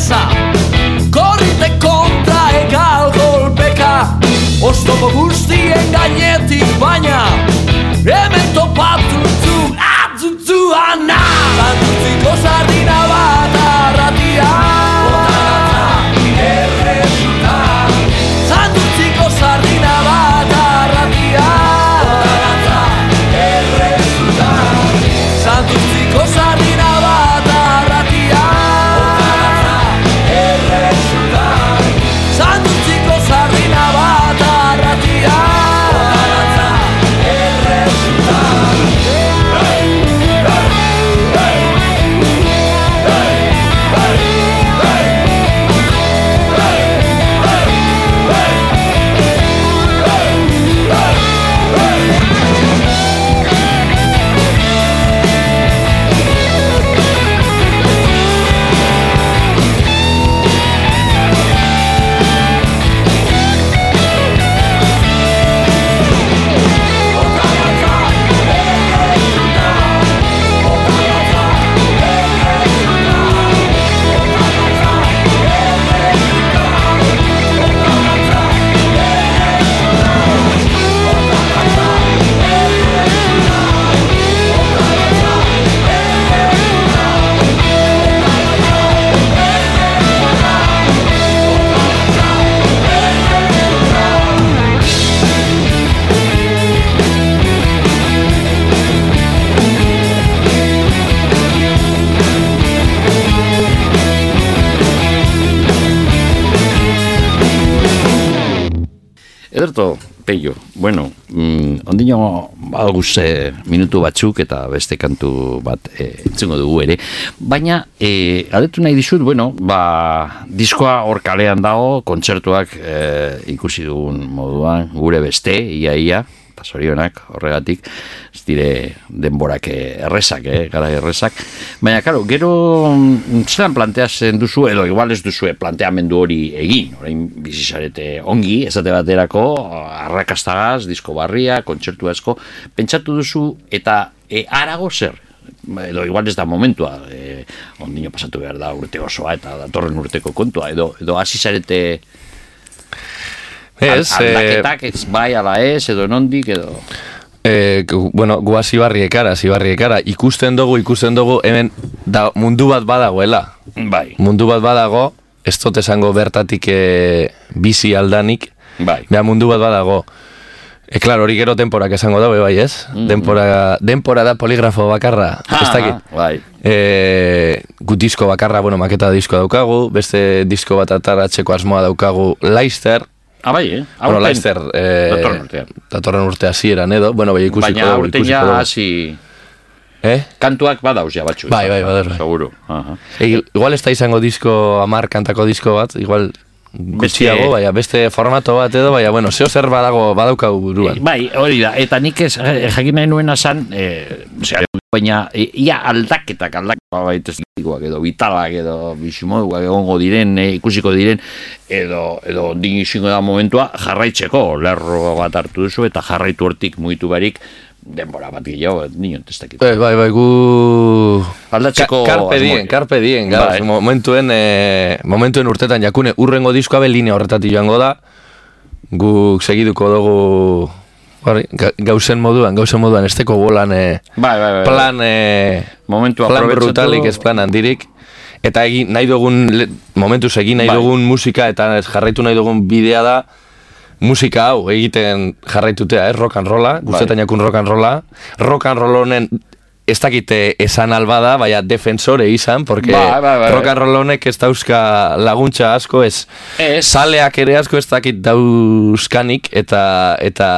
Odessa. Peio, bueno, mm, ondino badaguz eh, minutu batzuk eta beste kantu bat eh, entzungo dugu ere, baina eh, adetu nahi dizut, bueno, ba, diskoa hor kalean dago, kontzertuak eh, ikusi dugun moduan, gure beste, ia ia, eta sorionak horregatik, ez dire denborak eh, errezak, eh, gara errezak, baina, karo, gero mm, zelan planteatzen duzu, edo igual ez duzu planteamendu hori egin, orain bizizarete ongi, esate baterako, arrakastagaz, disko barria, kontzertu asko, pentsatu duzu, eta e, arago zer, edo igual ez da momentua, e, ondino pasatu behar da urte osoa eta datorren urteko kontua, edo, edo hasi zarete Ez, al- eh, aldaketak, ez bai ala ez, edo nondik, edo... E, bueno, gu zibarriekara, zibarriekara, ikusten dugu, ikusten dugu, hemen da, mundu bat badagoela. Bai, Mundu bat badago, ez dut esango bertatik e, bizi aldanik, bai. Beha mundu bat badago. E, klaro, hori gero denporak esango dabe, bai, ez? Denpora, denpora da poligrafo bakarra. Ah, ez dakit. bai. E, gu disko bakarra, bueno, maketa disko daukagu, beste disko bat ataratzeko asmoa daukagu Leicester, Ah, bai, eh? Bueno, Aurten- Leicester, eh, Datorren urtean. datorren urte hasieran edo, bueno, bai ikusiko Baina aurten ja hasi... Eh? Kantuak badauz ja batzu. Bai, bai, badauz, bai. Seguro. Aha. E, igual ez da izango disko, amar kantako disko bat, igual gutxiago, Beste- baina beste formato bat edo, baina, bueno, zeo zer badago, badaukagu buruan. Bai, hori da, eta nik ez, eh, jakin nahi nuena zan, e, osea, baina e, ia aldaketak, aldaketak baita estikoak edo vitalak edo bizimoduak egongo diren, e, ikusiko diren, edo, edo din izango da momentua jarraitzeko, lerro bat hartu duzu eta jarraitu hortik mugitu barik, denbora bat gehiago, nion testakit. Bai, bai, bai, gu... Aldatzeko Ka carpe dien, carpe dien, gaur, Bai. momentuen, e, momentuen urtetan jakune, urrengo diskoa be linea horretatik joango da, guk segiduko dugu hori, ga- gauzen moduan, gauzen moduan, esteko bolan e, Bai, bai, bai. plan, e, Momentua plan aprobetxatu. brutalik ez plan handirik, eta egin nahi dugun, le- momentuz egin nahi Bai. dugun musika, eta ez jarraitu nahi dugun bidea da, musika hau egiten jarraitutea, ez, rock and rolla, guztetan jakun rock and rolla, rock and roll honen ez dakite esan albada, baina defensore izan, porque Bai, bai, bai. rock and roll honek ez dauzka laguntza asko, ez, Ez. saleak ere asko ez dakit dauzkanik, eta, eta,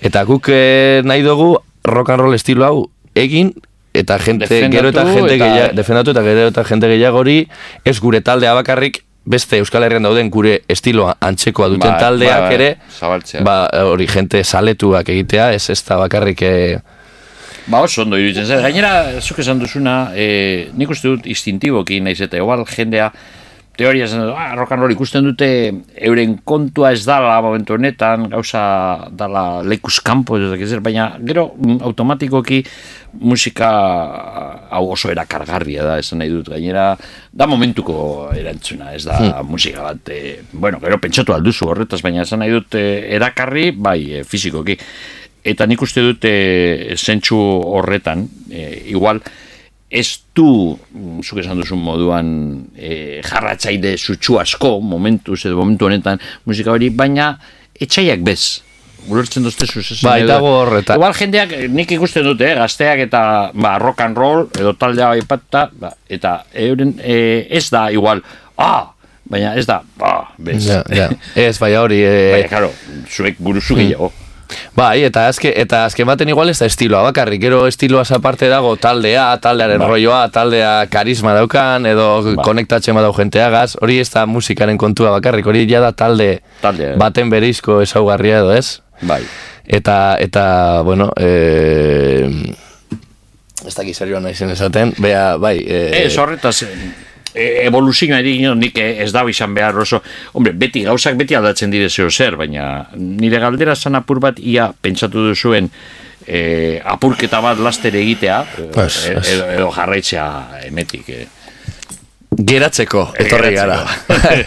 eta guk eh, nahi dugu rock and roll estilo hau egin, eta jente, Defendatu gero eta jente eta- gehiago, defendatu eta gero eta jente gehiagori, ez gure taldea bakarrik, beste Euskal Herrian dauden gure estiloa antzekoa duten Bai, taldeak bai, ere, zabaltzea. ba, hori jente saletuak egitea, ez ez da bakarrik eh, Ba oso ondo iruditzen zer. Gainera, zuk esan duzuna, e, nik uste dut instintiboki naiz eta igual jendea teoria esan dut, ah, rock and roll ikusten dute euren kontua ez dala momentu honetan, gauza dala lekuz kanpo, baina gero mm, automatikoki musika hau oso erakargarria da, esan nahi dut gainera, da momentuko erantzuna, ez da musika bat, e, bueno, gero pentsatu alduzu horretaz, baina esan nahi dut e, erakarri, bai, e, fizikoki. Eta nik uste dut e, zentsu horretan, e, igual, ez du, mm, zuk esan duzun moduan, e, jarratzaide zutsu asko, momentuz edo momentu honetan musika hori, baina etxaiak bez. Ulertzen doztezu, ez Bai, dago horreta- Igual jendeak, nik ikusten dute, eh, gazteak eta ba, rock and roll, edo taldea aipatuta, ba, eta euren, e, ez da igual, ah, baina ez da, ba, bez. ja, ja. ez, bai hori, eh, Baina, claro, zuek buruzu gehiago. Bai, eta azke, eta azken baten igual ez da estiloa bakarrik, gero estiloa aparte dago taldea, taldearen Bai. rolloa, taldea karisma daukan, edo Bai. konektatzen badau jenteagaz, hori ez da musikaren kontua bakarrik, hori ja da talde Taldea. baten berizko ezaugarria edo ez? Bai. Eta, eta, bueno, eh, ez dakit serioa naizen esaten, bea, bai, eh, Ez horretaz, e, evoluzioa ere nik ez da izan behar oso, hombre, beti gauzak beti aldatzen dire zeo zer, baina nire galdera zan apur bat ia pentsatu duzuen e, apurketa bat laster egitea, e, Ez, ez. edo, edo jarraitzea emetik. E. geratzeko, etorri gara.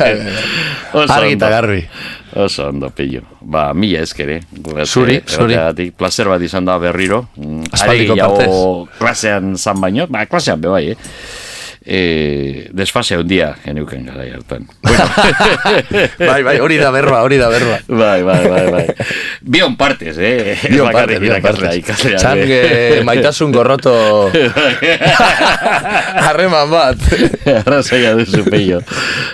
*laughs* Oso Argi eta ondo. garbi. Oso ondo, pillo. Ba, mila ezkere. Zuri, zuri. Placer bat izan da berriro. Mm, Aspaldiko gehiago klasean zan baino, ba, klasean be bai, eh? E, desfase handia geneuken gara hartan. *laughs* Bueno, bai, bai, hori da berba, hori da berba. bai, bai, bai, bai. Bion partes, eh? Bion Ez parte, bakarrik bion irakaslea, parte. ikaslea, Txan, eh. eh, maitasun gorroto *laughs* harreman bat. Arrazoia duzu peio.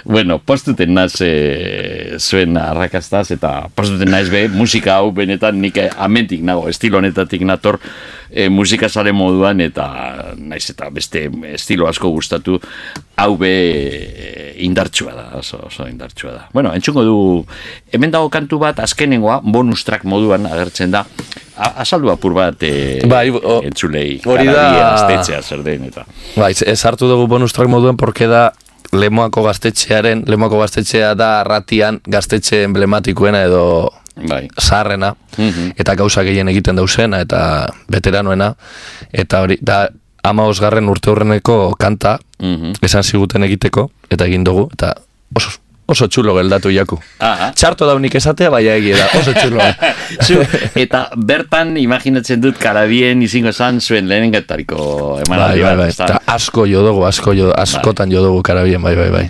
bueno, postuten naz e, zuen arrakastaz eta postuten naiz be, musika hau benetan nik eh, amentik nago, estilo honetatik nator e, musika sale moduan eta naiz eta beste estilo asko gustatu hau be e, indartsua da, oso, oso indartsua da. Bueno, entzungo du, hemen dago kantu bat azkenengoa, bonus track moduan agertzen da, A- azaldu apur bat e, Bai, o- entzulei, hori da- gaztetxea zer den eta. Bai, ez hartu dugu bonus track moduan porque da Lemoako gaztetxearen, Lemoako gaztetxea da ratian gaztetxe emblematikoena edo Bai. zaharrena, Mhm. eta gauza gehien egiten dauzena, eta veteranoena, eta hori, da, ama osgarren urte horreneko kanta, Mhm. esan ziguten egiteko, eta egin dugu, eta oso, oso txulo geldatu jaku. Aha. Txarto daunik esatea, baina egia da, oso txulo. *laughs* Zu, eta bertan imaginatzen dut karabien izango zan zuen lehenengatariko bai, emanaldi bai, bai, eta asko jo dugu, asko jo, askotan jo dugu karabien, bai, bai, bai.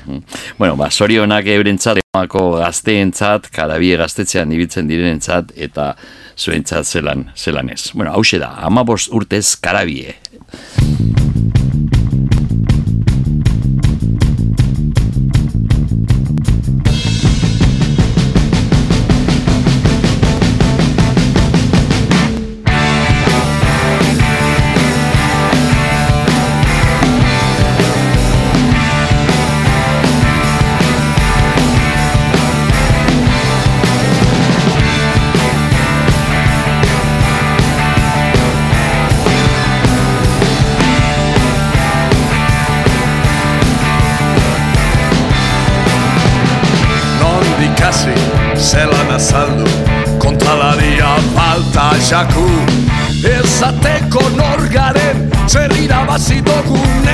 Bueno, ba, sorionak eurentzat, emako gazteentzat, karabie gaztetxean ibiltzen direnentzat, eta zuentzat zelan, zelan ez. Bueno, hause da, amabost urtez karabie. Zer irabazi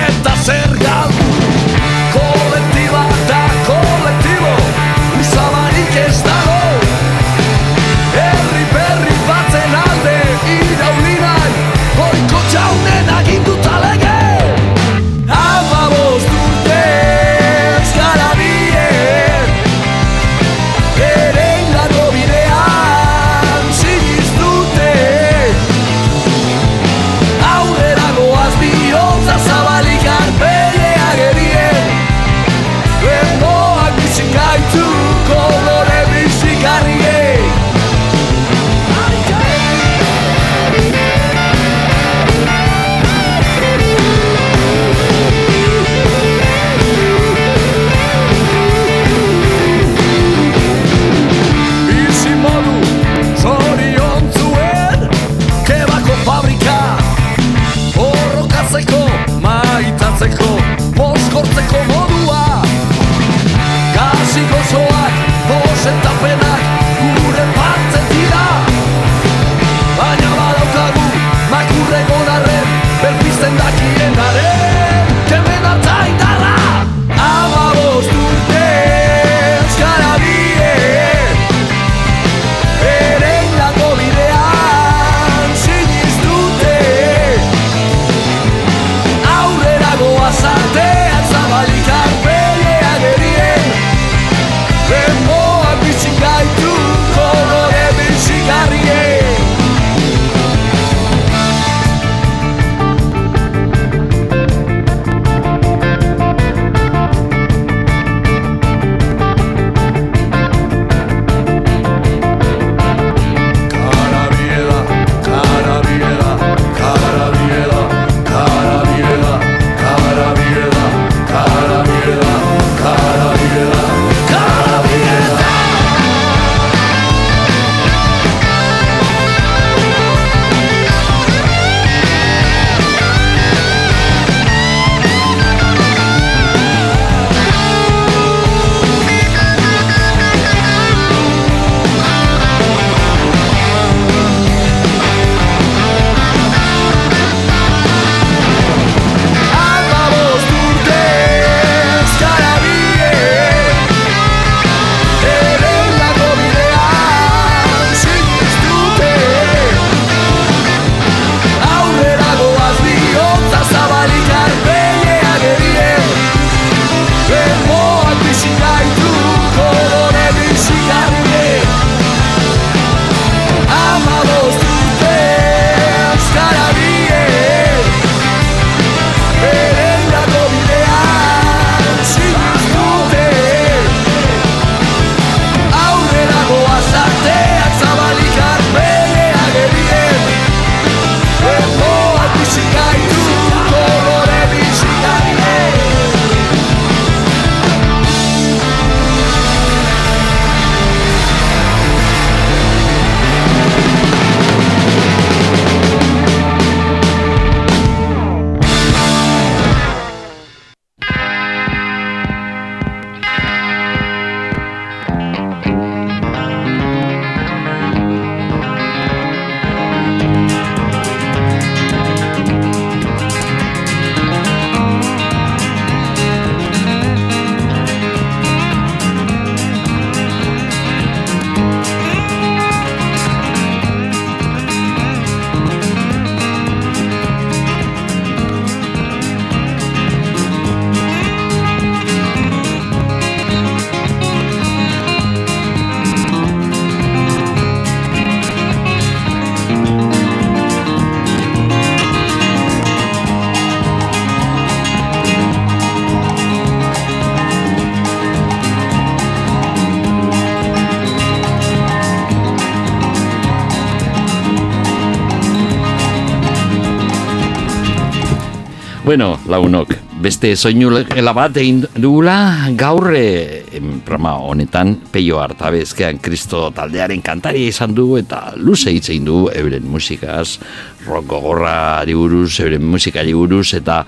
Bueno, lagunok, beste soinula bat egin dugula gaur e, em, programa honetan peio hartabezkean kristo taldearen kantari izan du eta luze hitz egin du euren musikaz, rock gogorrari buruz, euren musikari buruz eta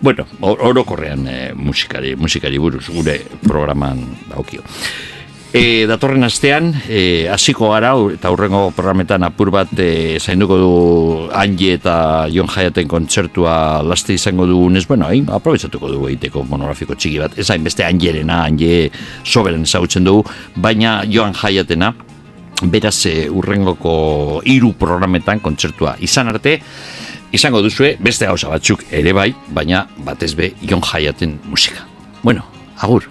bueno, or- orokorrean e, musikari, musikari buruz gure programan daukio. E, datorren astean, e, hasiko gara, eta hurrengo programetan apur bat e, zainduko du Angie eta Jon Jayaten kontzertua laste izango dugunez, bueno, hain, aprobetsatuko dugu egiteko monografiko txiki bat. Ez hain beste Angierena, Angie soberen ezagutzen dugu, baina Joan Jayatena, beraz e, urrengoko hiru programetan kontzertua izan arte, izango duzue beste gauza batzuk ere bai, baina batez be Jon Jayaten musika. Bueno, agur.